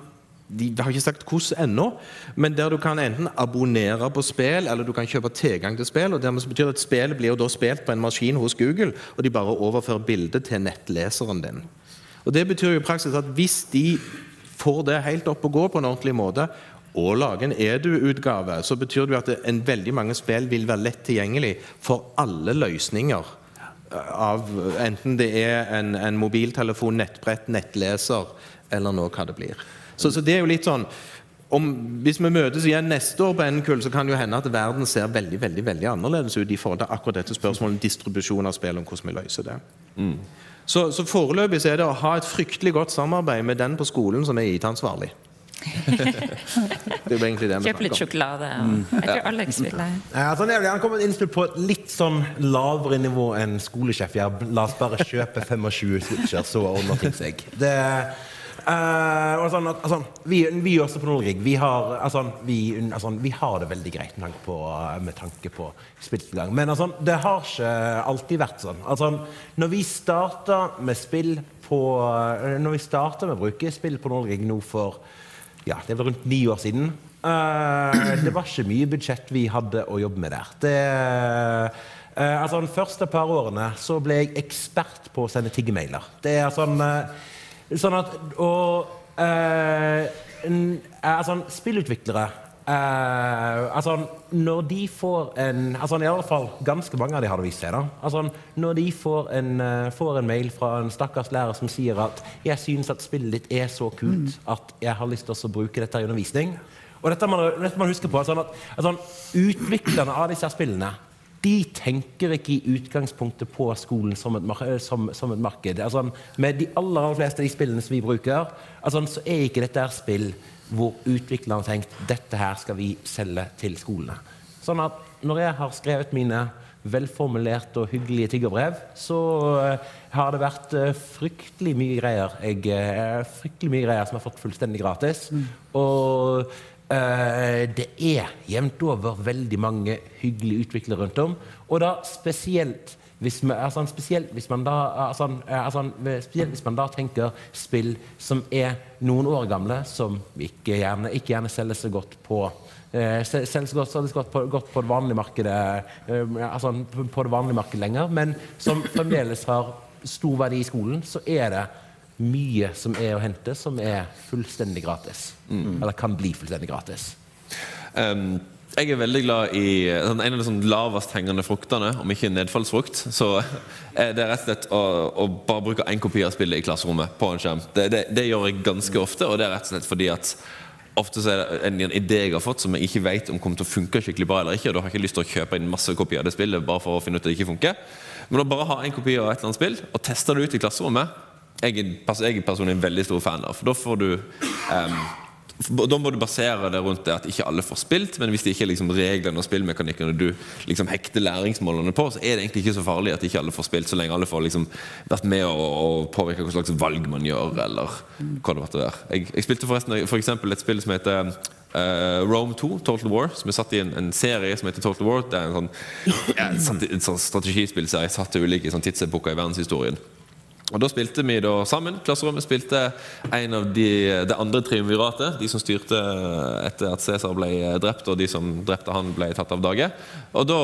de har ikke sagt hvordan ennå, men der du kan enten abonnere på spill, eller du kan kjøpe tilgang til spill. og dermed betyr det at Spillet blir jo da spilt på en maskin hos Google, og de bare overfører bildet til nettleseren din. Og Det betyr jo i praksis at hvis de får det helt opp og gå på en ordentlig måte, og lager en edu-utgave, så betyr det jo at en veldig mange spill vil være lett tilgjengelig for alle løsninger. Av, enten det er en, en mobiltelefon, nettbrett, nettleser eller nå hva det blir. Så, så det er jo litt sånn om, Hvis vi møtes igjen neste år på NKUL, så kan det jo hende at verden ser veldig veldig, veldig annerledes ut i forhold til akkurat dette spørsmålet om distribusjon av spill, om hvordan vi løser det. Så, så foreløpig så er det å ha et fryktelig godt samarbeid med den på skolen som er IT-ansvarlig. det er jo egentlig det vi Kjøpe litt om. sjokolade. Og jeg tror Alex vil. Ja, sånn er det. komme kommer med et innspill på et litt sånn lavere nivå enn skolesjef. Ja, la oss bare kjøpe 25 switcher, så ordner ting seg. Det, eh, og sånn at, altså, vi, vi også på Nordrig vi altså, vi, altså, vi har det veldig greit med tanke på, med tanke på spilltilgang. Men altså, det har ikke alltid vært sånn. Altså, når vi starta med spill på Når vi starta med å bruke spill på Nordrig nå for ja, det var rundt ni år siden. uh, det var ikke mye budsjett vi hadde å jobbe med der. Det, uh, altså, de første par årene så ble jeg ekspert på å sende tiggemailer. Det er sånn, eh, sånn at Og eh, n- eh, altså, spillutviklere eh, altså, Når de får en altså, I alle fall ganske mange av de har det vist seg. da altså, Når de får en, eh, får en mail fra en stakkars lærer som sier at 'jeg syns at spillet ditt er så kult at jeg har lyst til å bruke dette i undervisning', og dette må man, dette må man huske på. Sånn at, at sånn, utviklerne av disse spillene de tenker ikke i utgangspunktet på skolen som et, mar som, som et marked. Altså, med de aller, aller fleste av de spillene som vi bruker, altså, så er ikke dette her spill hvor utviklerne har tenkt dette her skal vi selge til skolene. Sånn at når jeg har skrevet mine velformulerte og hyggelige tiggerbrev, så eh, har det vært eh, fryktelig mye greier jeg, eh, fryktelig mye greier som jeg har fått fullstendig gratis. Og eh, det er jevnt over veldig mange hyggelige utviklere rundt om. Og da spesielt hvis man, altså, spesielt, hvis man da, altså, eh, altså, spesielt hvis man da tenker spill som er noen år gamle, som ikke gjerne, ikke gjerne selger så godt på eh, sel- selges godt, selges godt, på, det vanlige markedet eh, altså, på det vanlige markedet lenger, men som fremdeles har stor verdi i skolen, så er det mye som er å hente som er fullstendig gratis. Eller kan bli fullstendig gratis. Um, jeg er veldig glad i sånn, en av de sånn lavest hengende fruktene, om ikke nedfallsfrukt. Så er det rett og slett å, å bare bruke én kopi av spillet i klasserommet på en skjerm. Det, det, det gjør jeg ganske ofte, og det er rett og slett fordi at Ofte så er det en, en idé jeg har fått som jeg ikke vet om kommer til å funke skikkelig bra eller ikke. Og da har jeg ikke lyst til å kjøpe inn masse kopier av det spillet bare for å finne ut at det ikke funker. Men å bare ha en kopi av et eller annet spill og teste det ut i klasserommet, jeg er, er personlig en veldig stor fan av. Da får du um, da må du basere det rundt det at ikke alle får spilt, men hvis det ikke er liksom reglene og spillmekanikkene du liksom hekter læringsmålene på, så er det egentlig ikke så farlig at ikke alle får spilt, så lenge alle får liksom vært med og, påvirke hva slags valg man gjør, eller hva det måtte være. Jeg, jeg spilte forresten for eksempel et spill som heter uh, Rome 2, Total War, som er satt i en, en serie som heter Total War. Det er en sånn, ja, en en sånn strategispillserie satt til ulike sånn tidsepoker i verdenshistorien. Og Da spilte vi da sammen. Klasserommet spilte en av de, det andre triumviratet. De som styrte etter at Cæsar ble drept, og de som drepte han, ble tatt av dage. Og Da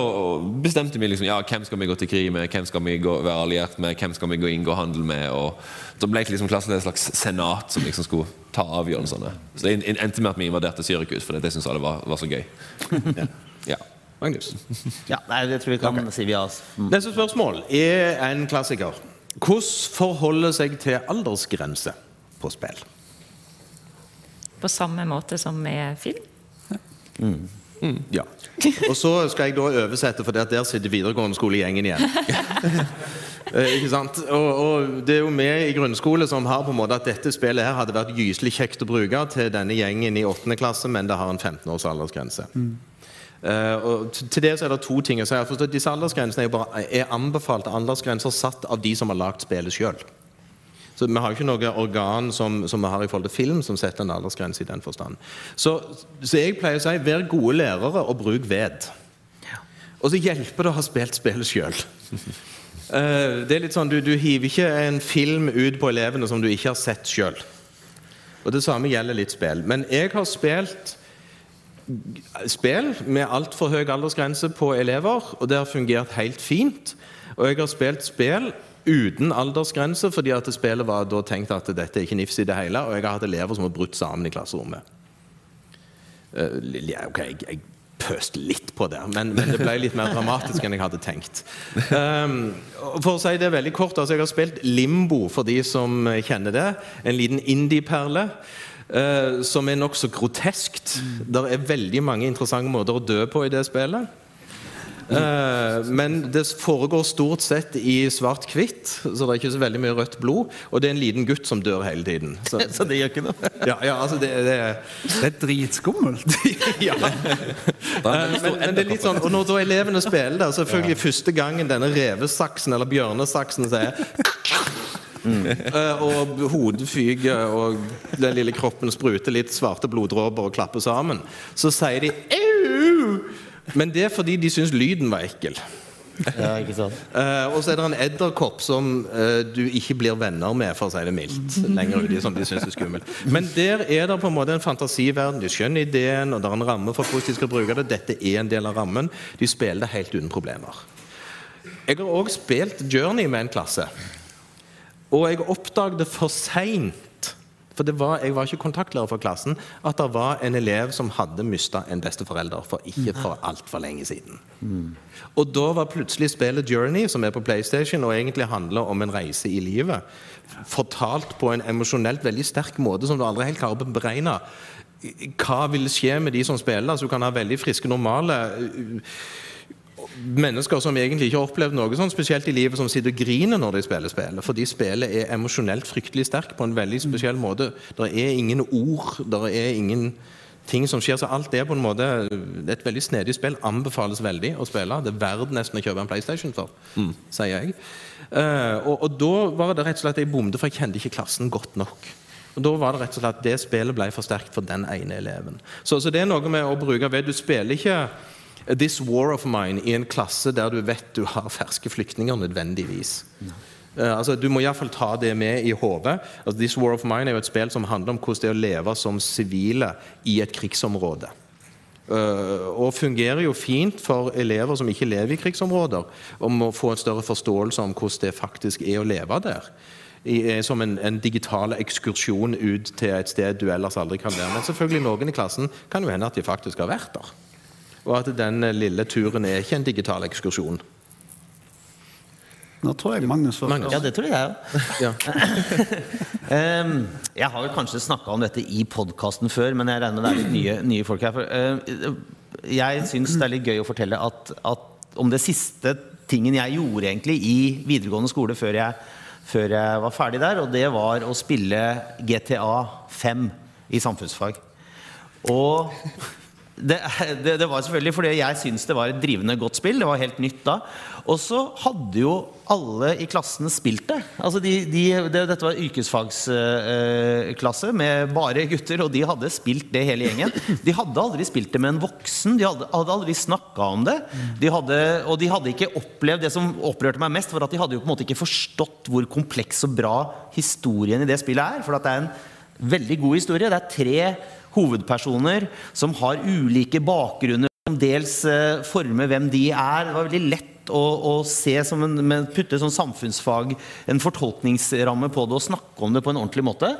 bestemte vi liksom, ja, hvem skal vi gå til krig med, hvem skal vi gå, være alliert med, hvem skal vi gå inngå handel med. og Da ble liksom klassen et slags senat som liksom skulle ta avgjørelsene. Så Det endte med at vi invaderte Syrikus, for det syntes alle var, var så gøy. ja. Magnus. Ja, nei, det tror vi kan si vi har Neste spørsmål er en klassiker. Hvordan forholder seg til aldersgrense på spill? På samme måte som med film. Ja. Og så skal jeg da oversette, for der sitter videregående skolegjengen igjen. Eh, ikke sant? Og, og Det er jo vi i grunnskole som har på en måte at dette spillet her hadde vært gyselig kjekt å bruke til denne gjengen i 8. klasse, men det har en 15 års aldersgrense. Eh, og til det så er det to ting å si. For disse aldersgrensene er, bare, er anbefalte aldersgrenser satt av de som har lagd spillet sjøl. Så vi har jo ikke noe organ som, som vi har i forhold til film som setter en aldersgrense i den forstand. Så, så jeg pleier å si vær gode lærere og bruk ved. Og så hjelper det å ha spilt spillet sjøl. det er litt sånn, du, du hiver ikke en film ut på elevene som du ikke har sett sjøl. Og det samme gjelder litt spill. Men jeg har spilt spill med altfor høy aldersgrense på elever, og det har fungert helt fint. Og jeg har spilt spill uten aldersgrense, fordi at spillet var da tenkt at dette er ikke nifs i det hele, og jeg har hatt elever som har brutt sammen i klasserommet. Uh, ja, ok, jeg, jeg pøste litt på det, men, men det ble litt mer dramatisk enn jeg hadde tenkt. Um, for å si det veldig kort, altså Jeg har spilt Limbo, for de som kjenner det. En liten indie-perle. Eh, som er nokså groteskt. Det er veldig mange interessante måter å dø på i det spillet. Eh, men det foregår stort sett i svart-hvitt, så det er ikke så veldig mye rødt blod. Og det er en liten gutt som dør hele tiden. Så, Så det gjør ikke noe. ja, ja, altså det, det Det er dritskummelt. ja. men, men det er litt sånn, og når da elevene spiller der, selvfølgelig første gangen denne revesaksen eller bjørnesaksen sier eh, og hodet fyker, og den lille kroppen spruter litt svarte bloddråper og klapper sammen, så sier de au! Men det er fordi de syns lyden var ekkel. Ja, ikke sant? Uh, og så er det en edderkopp som uh, du ikke blir venner med, for å si det mildt. lenger ute, som de synes er skummelt. Men der er det på en måte en fantasiverden. De skjønner ideen, og det er en ramme for hvordan de skal bruke det. Dette er en del av rammen. De spiller det helt uten problemer. Jeg har òg spilt Journey med en klasse. Og jeg oppdaget for seint, for det var, jeg var ikke kontaktlærer for klassen, at det var en elev som hadde mista en besteforelder for ikke for altfor lenge siden. Og da var plutselig spillet Journey, som er på PlayStation, og egentlig handler om en reise i livet, fortalt på en emosjonelt veldig sterk måte som du aldri helt klarer å beregne. Hva vil skje med de som spiller? Altså, du kan ha veldig friske, normale mennesker som egentlig ikke har opplevd noe sånn spesielt i livet, som sitter og griner når de spiller spillet. Fordi spillet er emosjonelt fryktelig sterkt på en veldig spesiell måte. Det er ingen ord, det er ingen ting som skjer. Så alt er på en måte et veldig snedig spill. Anbefales veldig å spille. Det er verdt nesten å kjøpe en PlayStation for, sier jeg. Uh, og, og da var det rett og slett jeg bomte, for jeg kjente ikke klassen godt nok. Og Da var det rett og slett at det spillet ble for sterkt for den ene eleven. Så, så det er noe med å bruke ved Du spiller ikke This War of Mine i en klasse der du vet du har ferske flyktninger nødvendigvis. Uh, altså, du må iallfall ta det med i hodet. Altså, This War of Mine er jo et spill som handler om hvordan det er å leve som sivile i et krigsområde. Uh, og fungerer jo fint for elever som ikke lever i krigsområder, om å få en større forståelse om hvordan det faktisk er å leve der. I, eh, som en, en digital ekskursjon ut til et sted du ellers aldri kan være. Men selvfølgelig noen i klassen kan jo hende at de faktisk har vært der. Og at den eh, lille turen er ikke en digital ekskursjon. Nå tror jeg Magnus var Magnus. Ja, det tror jeg òg. Ja. Jeg har vel kanskje snakka om dette i podkasten før, men jeg regner med det er litt nye, nye folk her. For, eh, jeg syns det er litt gøy å fortelle at, at om det siste tingen jeg gjorde egentlig i videregående skole før jeg, før jeg var ferdig der, og det var å spille GTA 5 i samfunnsfag. Og det, det, det var selvfølgelig fordi jeg syntes det var et drivende godt spill. Det var helt nytt da. Og så hadde jo alle i klassen spilt det. Altså de, de, det dette var yrkesfagsklasse eh, med bare gutter, og de hadde spilt det hele gjengen. De hadde aldri spilt det med en voksen. De hadde, hadde aldri snakka om det. De hadde, og de hadde ikke opplevd Det som opprørte meg mest, var at de hadde jo på en måte ikke forstått hvor kompleks og bra historien i det spillet er. For det er en veldig god historie. Det er tre hovedpersoner som har ulike bakgrunner, som dels eh, former hvem de er. Det var veldig lett å, se som en, putte som samfunnsfag, en fortolkningsramme på det og snakke om det på en ordentlig måte.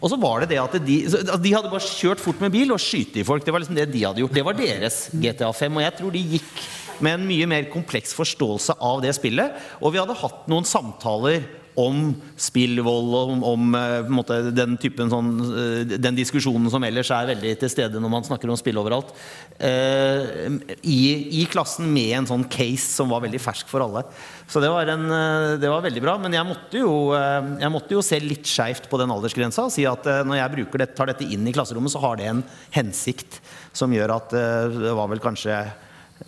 Og så var det det at de, de hadde bare kjørt fort med bil og skyte i folk. Det var liksom det de hadde gjort. Det var deres GTA 5. Og jeg tror de gikk med en mye mer kompleks forståelse av det spillet. Og vi hadde hatt noen samtaler om spillvold og om, om eh, måte, den typen sånn, eh, den diskusjonen som ellers er veldig til stede når man snakker om spill overalt, eh, i, i klassen med en sånn case som var veldig fersk for alle. Så det var, en, det var veldig bra. Men jeg måtte jo, jeg måtte jo se litt skeivt på den aldersgrensa og si at når jeg det, tar dette inn i klasserommet, så har det en hensikt som gjør at det var vel kanskje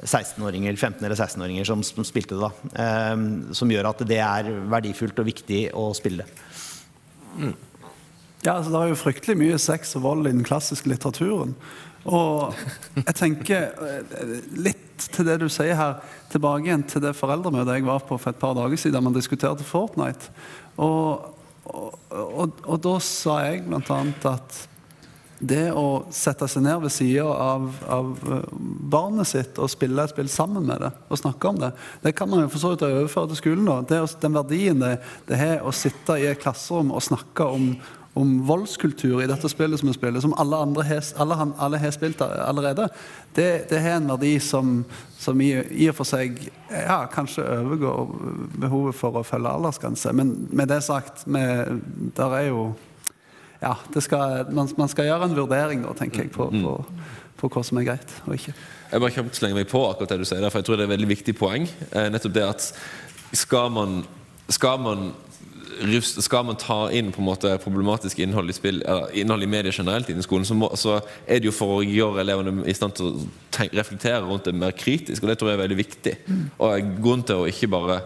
16-åringer, 15- eller 16-åringer som, som spilte det. da. Eh, som gjør at det er verdifullt og viktig å spille det. Ja, altså Det er jo fryktelig mye sex og vold i den klassiske litteraturen. Og jeg tenker eh, litt til det du sier her, tilbake igjen til det foreldremøtet jeg var på for et par dager siden, der man diskuterte Fortnite. Og, og, og, og da sa jeg bl.a. at det å sette seg ned ved sida av, av eh, barnet sitt og spille et spill sammen med det, og snakke om det, det kan man jo for så vidt overføre til skolen. da. Det, den verdien det, det har å sitte i et klasserom og snakke om, om voldskultur i dette spillet som vi spiller, som alle, andre har, alle, alle har spilt allerede, det, det har en verdi som, som i, i og for seg ja, kanskje overgår behovet for å følge aldersgrense. Men med det sagt, med, der er jo ja, det skal, man, man skal gjøre en vurdering da, tenker jeg, på, på, på hva som er greit og ikke. Jeg bare kjapt slenger meg på akkurat det du sier der, for jeg tror det er et veldig viktig poeng. Eh, nettopp det at skal man, skal man skal man ta inn på en måte problematisk innhold i spill, innhold i medier generelt inn i skolen, så, må, så er det jo for å gjøre elevene i stand til å tenke, reflektere rundt det mer kritisk. og Det tror jeg er veldig viktig. Og Grunnen til å ikke bare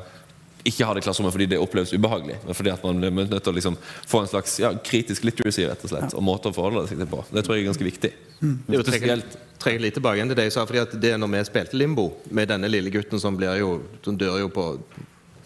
ikke ha det i klasserommet fordi det oppleves ubehagelig, men fordi at man blir nødt til å liksom få en slags ja, kritisk literacy rett og slett, og måter å forholde seg til på. Det tror jeg er ganske viktig. Det er jo trekker, trekker litt tilbake igjen til det jeg sa, fordi at det er når vi spilte Limbo, med denne lille gutten som, blir jo, som dør jo på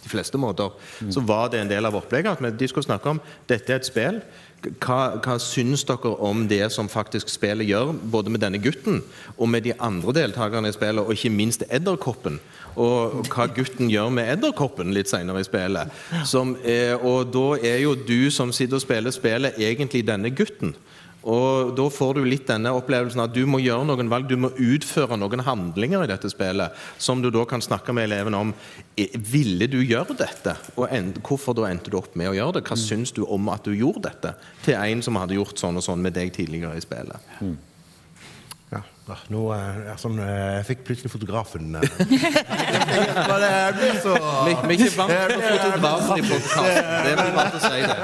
de fleste måter, så var det en del av opplegget at de skulle snakke om dette er et spill. Hva, hva syns dere om det som faktisk spillet gjør, både med denne gutten og med de andre deltakerne i spillet, og ikke minst edderkoppen? Og hva gutten gjør med edderkoppen litt senere i spillet. Som er, og da er jo du som sitter og spiller spillet, egentlig denne gutten. Og da får du litt denne opplevelsen at du må gjøre noen valg, du må utføre noen handlinger i dette spillet, som du da kan snakke med elevene om. Ville du gjøre dette? Og end, hvorfor da endte du opp med å gjøre det? Hva syns du om at du gjorde dette? Til en som hadde gjort sånn og sånn med deg tidligere i spillet. Da, nå er jeg sånn, eh, Jeg fikk plutselig fotografen eh. Jeg blir så Vi, er ikke vant til fotografen i podkasten. Det er vel bare å si det.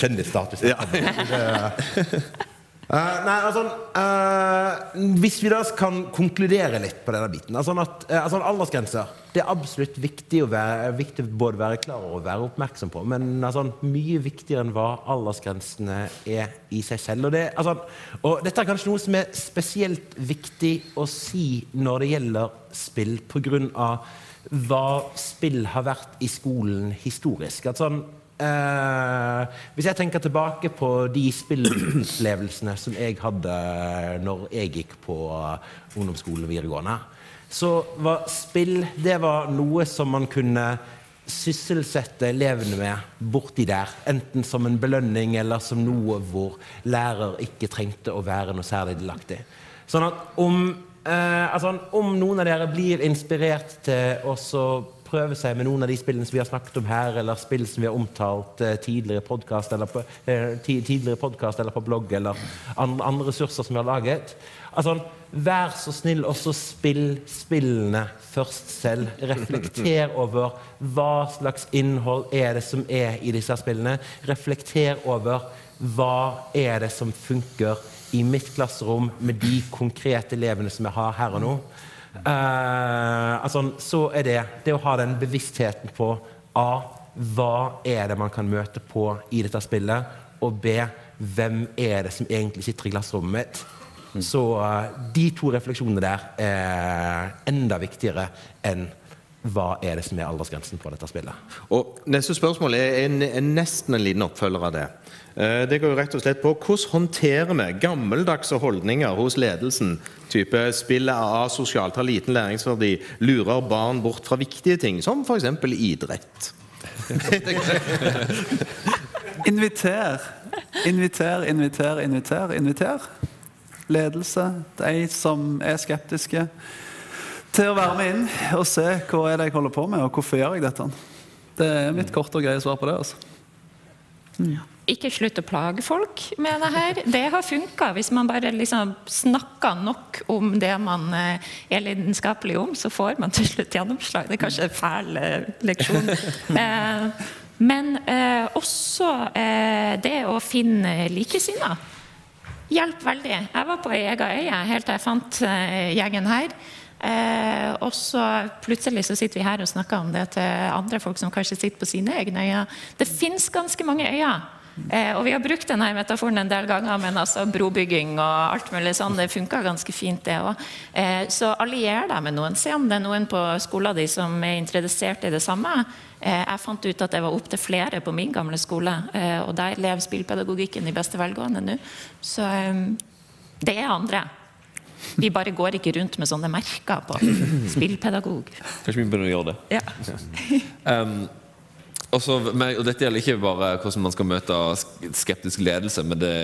Kjendisstatus. Det- Eh, nei, altså uh, Hvis vi da kan konkludere litt på denne biten altså at, uh, altså Aldersgrenser det er absolutt viktig å være, viktig både være klar og være oppmerksom på. Men altså, mye viktigere enn hva aldersgrensene er i seg selv. Og, det, altså, og dette er kanskje noe som er spesielt viktig å si når det gjelder spill, pga. hva spill har vært i skolen historisk. At sånn, Eh, hvis jeg tenker tilbake på de spillopplevelsene som jeg hadde når jeg gikk på ungdomsskolen og videregående, så var spill det var noe som man kunne sysselsette elevene med borti der. Enten som en belønning eller som noe hvor lærer ikke trengte å være noe særlig delaktig. Sånn at om, eh, altså, om noen av dere blir inspirert til å prøve seg med noen av de spillene som vi har snakket om her, eller spill som vi har omtalt eh, tidligere i podkast eller, på- eh, eller på blogg, eller andre, andre ressurser som vi har laget. Altså, Vær så snill også spill spillene først selv. Reflekter over hva slags innhold er det som er i disse spillene. Reflekter over hva er det som funker i mitt klasserom med de konkrete elevene som jeg har her og nå, eh, altså, så er det det å ha den bevisstheten på A. Hva er det man kan møte på i dette spillet? Og B. Hvem er det som egentlig sitter i glassrommet mitt? Så uh, de to refleksjonene der er enda viktigere enn hva er det som er aldersgrensen på dette spillet. Og Neste spørsmål er, en, er nesten en liten oppfølger av det. Eh, Det går jo rett og slett på Hvordan håndterer vi gammeldagse holdninger hos ledelsen? Type spillet er asosialt, har liten læringsverdi, lurer barn bort fra viktige ting, som f.eks. idrett. Inviter. Inviter, inviter, inviter. inviter. Ledelse, de som er skeptiske, til å være med inn og se hva er det jeg holder på med, og hvorfor gjør jeg dette. Det er mitt korte og greie svar på det. altså. Ikke slutt å plage folk med det her. Det har funka. Hvis man bare liksom snakker nok om det man eh, er lidenskapelig om, så får man til slutt gjennomslag. Det er kanskje en fæl eh, leksjon. Eh, Men eh, også eh, det å finne likesinnede. hjelper veldig. Jeg var på ei ega øye helt til jeg fant gjengen her. Eh, og så plutselig så sitter vi her og snakker om det til andre folk som kanskje sitter på sine egne øyer. Det fins ganske mange øyer. Eh, og vi har brukt denne metaforen en del ganger, men altså brobygging og alt mulig sånn, det funka ganske fint, det òg. Eh, så allier deg med noen. Se om det er noen på skolen din som er interessert i det samme. Eh, jeg fant ut at det var opptil flere på min gamle skole, eh, og der lever spillpedagogikken i beste velgående nå. Så eh, det er andre. Vi bare går ikke rundt med sånne merker på spillpedagog. Kanskje vi begynner å gjøre det. Ja. Um, også, og dette gjelder ikke bare hvordan man skal møte skeptisk ledelse, men det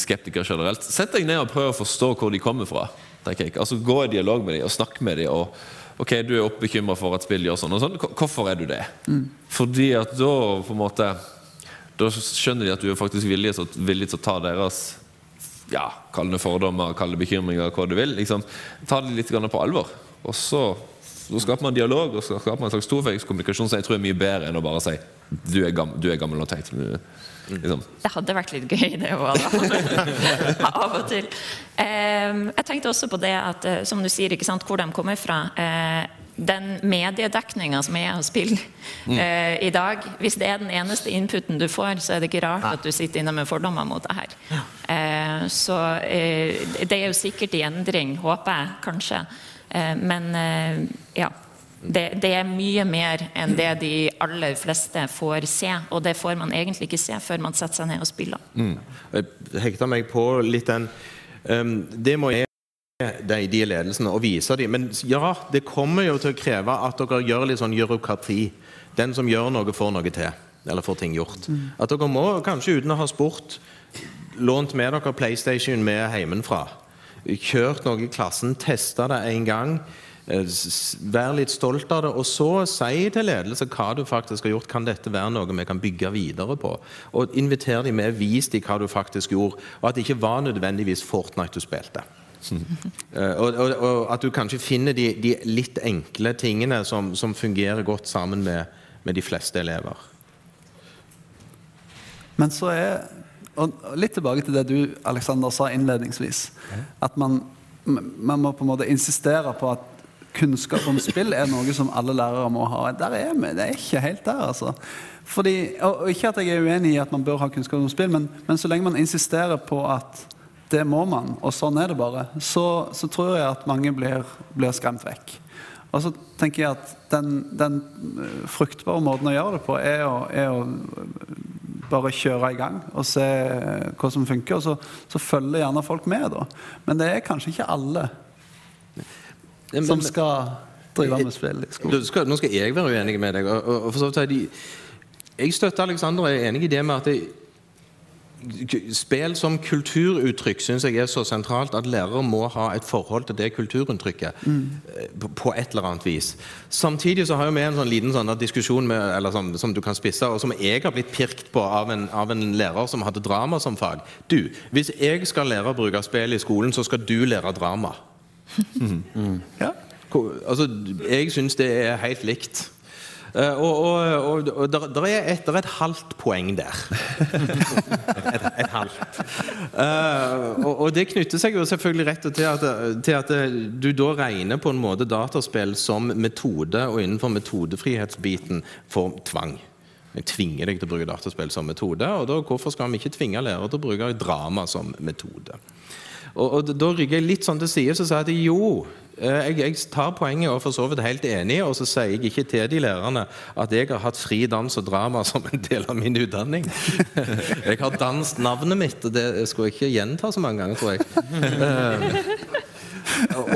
skeptikere generelt. Sett deg ned og prøv å forstå hvor de kommer fra. Altså Gå i dialog med dem og snakk med dem. Og, ok, Du er bekymra for at spill gjør sånn og sånn. Hvorfor er du det? Fordi at da på en måte Da skjønner de at du er faktisk villig, villig til å ta deres ja, Kall det fordommer, kall det bekymringer, hva du vil. Liksom. Ta det litt på alvor. Og så, så skaper man dialog og så skaper man en slags toveiskommunikasjon som jeg tror er mye bedre enn å bare si du er, gammel, du er gammel og teit. Liksom. Det hadde vært litt gøy, det òg. Av og til. Eh, jeg tenkte også på det at, eh, som du sier, ikke sant, hvor de kommer fra. Den mediedekninga som er av spill eh, i dag, hvis det er den eneste inputen du får, så er det ikke rart at du sitter inne med fordommer mot det her. Eh, så eh, det er jo sikkert i endring, håper jeg kanskje. Men ja. Det, det er mye mer enn det de aller fleste får se, og det får man egentlig ikke se før man setter seg ned og spiller. Jeg hekta meg på litt den um, Det må jeg de, de ledelsene og vise dem. Men ja, det kommer jo til å kreve at dere gjør litt sånn byråkrati. Den som gjør noe, får noe til. Eller får ting gjort. At dere må, kanskje uten å ha spurt, lånt med dere PlayStation med hjemmefra. Kjørt noe i klassen, testa det en gang. eh, Vær litt stolt av det, og så si til ledelse hva du faktisk har gjort. Kan dette være noe vi kan bygge videre på? Og inviter dem med, vis dem hva du faktisk gjorde. Og at det ikke var nødvendigvis Fortnite du spilte. Eh, og, og, og at du kanskje finner de, de litt enkle tingene som, som fungerer godt sammen med, med de fleste elever. Men så er og Litt tilbake til det du Alexander, sa innledningsvis. At man, man må på en måte insistere på at kunnskap om spill er noe som alle lærere må ha. Der er vi. Det er ikke helt der, altså. Fordi, og og Ikke at jeg er uenig i at man bør ha kunnskap om spill, men, men så lenge man insisterer på at det må man, og sånn er det bare, så, så tror jeg at mange blir, blir skremt vekk. Og så tenker jeg at den, den eh, fruktbare måten å gjøre det på, er å, er å bare kjøre i gang og se hva som funker. Og så, så følger gjerne folk med, da. Men det er kanskje ikke alle som skal drive med spill i skolen. Du skal, nå skal jeg være uenig med deg. Og, og, for så vidt jeg støtter Alexander og er enig i det med at det, Spill som kulturuttrykk syns jeg er så sentralt at lærere må ha et forhold til det kulturuttrykket mm. på, på et eller annet vis. Samtidig så har vi en sånn liten sånn diskusjon med, eller som, som du kan spisse, og som jeg har blitt pirket på av en, av en lærer som hadde drama som fag. Du, hvis jeg skal lære å bruke spill i skolen, så skal du lære drama. Ja. Altså, jeg syns det er helt likt. Eh, og og, og, og der, der, er et, der er et halvt poeng der. et, et halvt. Uh, og, og det knytter seg jo selvfølgelig rett til at, til at du da regner på en måte dataspill som metode, og innenfor metodefrihetsbiten for tvang. Jeg tvinger deg til å bruke dataspill som metode, og da, hvorfor skal vi ikke tvinge lærere til å bruke drama som metode? Og, og Da rygger jeg litt sånn til side og sier at jo, jeg, jeg, tar poenget og for så vidt helt enig, og så sier jeg ikke til de lærerne at jeg har hatt fri dans og drama som en del av min utdanning. Jeg har danset navnet mitt, og det skulle jeg ikke gjenta så mange ganger, tror jeg.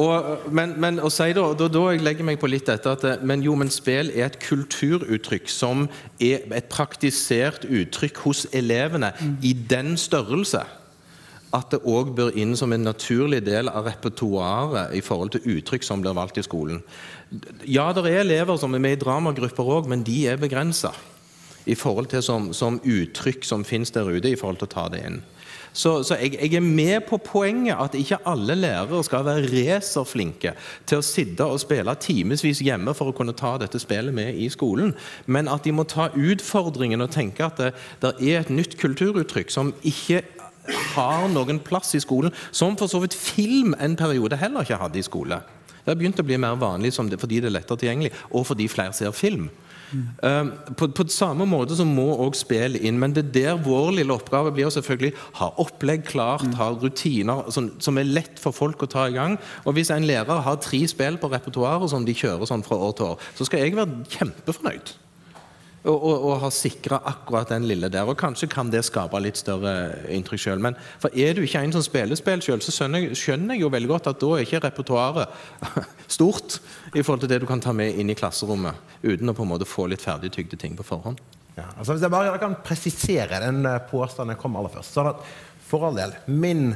Og, men, men og si da, da, da jeg legger meg på litt dette at men jo, men spill er et kulturuttrykk som er et praktisert uttrykk hos elevene i den størrelse at det òg bør inn som en naturlig del av repertoaret i forhold til uttrykk som blir valgt i skolen. Ja, det er elever som er med i dramagrupper òg, men de er begrensa i forhold til som, som uttrykk som finnes der ute, i forhold til å ta det inn. Så, så jeg, jeg, er med på poenget at ikke alle lærere skal være racerflinke til å sitte og spille timevis hjemme for å kunne ta dette spillet med i skolen, men at de må ta utfordringen og tenke at det, det er et nytt kulturuttrykk som ikke har noen plass i skolen, som for så vidt film en periode heller ikke hadde i skole. Det har begynt å bli mer vanlig det, fordi det er lettere tilgjengelig, og fordi flere ser film. Mm. Uh, på, på samme måte så må òg spill inn, men det er der vår lille oppgave blir selvfølgelig ha opplegg klart, mm. ha rutiner som, som, er lett for folk å ta i gang. Og Hvis en lærer har tre spill på repertoaret som de kjører sånn fra år til år, så skal jeg være kjempefornøyd og, og, har sikra akkurat den lille der. Og kanskje kan det skape litt større inntrykk sjøl. Men for er du ikke en som spiller spill sjøl, så skjønner jeg, skjønner jeg, jo veldig godt at da er ikke repertoaret stort i forhold til det du kan ta med inn i klasserommet, uten å på en måte få litt ferdigtygde ting på forhånd. Ja, altså Hvis jeg bare kan presisere den eh, påstanden jeg kom aller først. sånn at For all del, min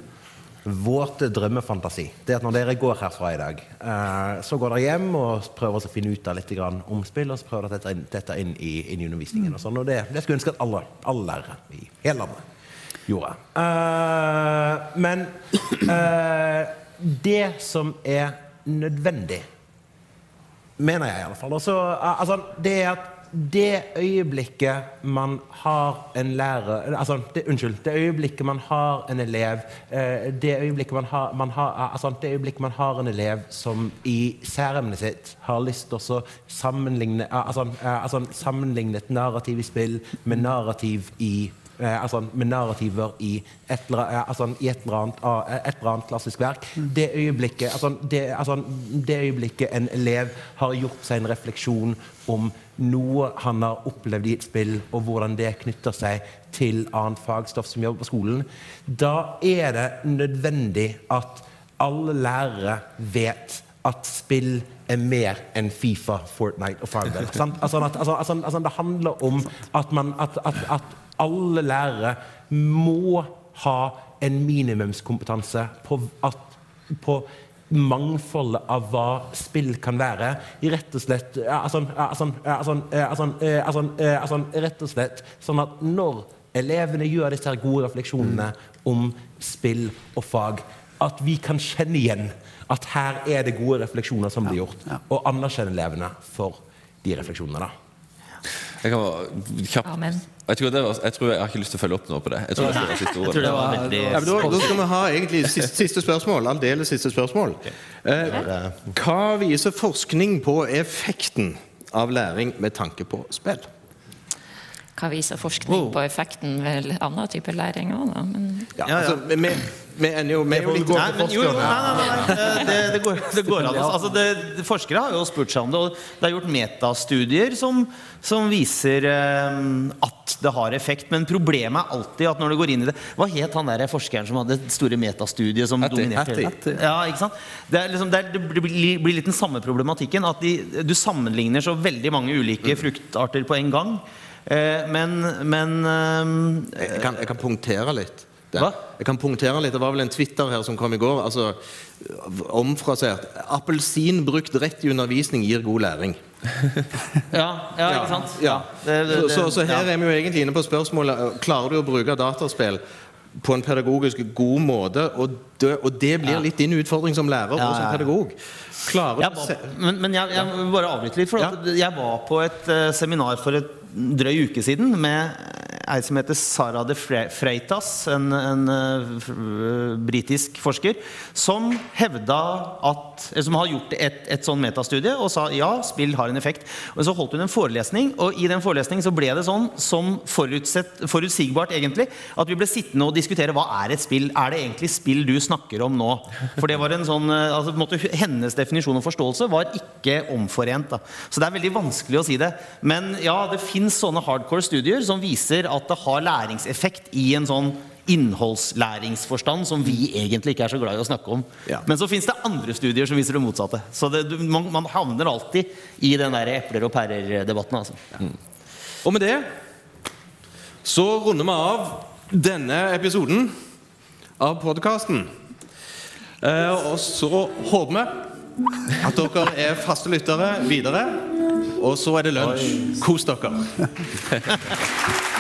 våte drømmefantasi. Det at når dere går herfra i dag, eh, så går dere hjem og prøver å finne ut av litt om spill, og så prøver dere dette, dette inn i, inn i undervisningen. og sånn, og det, det skulle jeg ønske at alle, alle lærere i hele landet gjorde. Uh, men uh, det som er nødvendig, mener jeg i alle fall altså, altså, Det er at det øyeblikket man har en lærer altså, det, Unnskyld. Det øyeblikket man har en elev eh, Det øyeblikket man har, man har, altså, det øyeblikket man har en elev som i særemnet sitt har lyst til å sammenligne, altså, altså, sammenligne et narrativ i spill med narrativ i eh, altså, med narrativer i et, eller, altså, i et, eller annet, et eller annet klassisk verk. Det øyeblikket, altså, det, altså, det øyeblikket en elev har gjort seg en refleksjon om noe han har opplevd i et spill, og hvordan det knytter seg til annet fagstoff som jobber på skolen, da er det nødvendig at alle lærere vet at spill er mer enn Fifa, Fortnite og Farmville. Altså, altså, altså, altså, det handler om at, man, at, at, at alle lærere må ha en minimumskompetanse på, på mangfoldet av hva spill kan være. Rett og slett Rett og slett sånn at når elevene gjør disse gode refleksjonene om spill og fag, at vi kan kjenne igjen at her er det gode refleksjoner som blir gjort, og anerkjenne elevene for de refleksjonene. da. Jeg kan Amen. Jeg tror, var, jeg tror, jeg har ikke lyst til å følge opp noe på det. Jeg tror det var siste ordet. Ja, da, da, skal vi ha egentlig siste, siste spørsmål. Aldeles siste spørsmål. Eh, hva viser forskning på effekten av læring med tanke på spill? Hva viser forskning på effekten ved annen type læring òg, da? Men... Ja, altså, vi, vi jo, vi jo litt nei, men, jo, nei, nei, nei, det, det, går, det går an. Altså, det, forskere har jo spurt seg om det, og det er gjort metastudier som, som viser eh, at det har effekt. Men problemet er alltid at når du går inn i det Hva het han der forskeren som hadde det store metastudiet som Hattie. dominerte hele ja, ikke sant? Det, er liksom, det, er, det blir, blir, litt den samme problematikken. At de, du sammenligner så veldig mange ulike mm. fruktarter på en gang. Eh, men, men eh, jeg, kan, jeg kan punktere litt. Hva? Jeg kan punktere litt. Det var vel en Twitter her som kom i går. altså Omfrasert. Appelsin brukt rett i undervisning gir god læring. ja, ja, ikke sant? Ja. Det, det, det, så, så, her er vi jo egentlig inne på spørsmålet Klarer du å bruke dataspill på en pedagogisk god måte. Og det, og det blir litt din utfordring som lærer og som pedagog. Klarer du var, men men jeg, jeg bare avbryte litt. For Jeg var på et uh, seminar for et drøy uke siden med ei som heter Sara de Freitas, en, en eh, britisk forsker, som hevda at Som har gjort et, et sånn metastudie og sa ja, spill har en effekt. Og Så holdt hun en forelesning, og i den forelesningen så ble det sånn som forutsigbart, egentlig, at vi ble sittende og diskutere hva er et spill. Er det egentlig spill du snakker om nå? For det var en sånn eh, altså, en måte, Hennes definisjon og forståelse var ikke omforent. Da. Så det er veldig vanskelig å si det. Men ja, det fins sånne hardcore studier som viser at det har læringseffekt i en sånn innholdslæringsforstand som vi egentlig ikke er så glad i å snakke om. Ja. Men så fins det andre studier som viser det motsatte. Så det, man, man havner alltid i den der epler og pærer-debatten. Altså. Og med det så runder vi av denne episoden av podkasten. Eh, og så håper vi at dere er faste lyttere videre. Og så er det lunsj. Kos dere.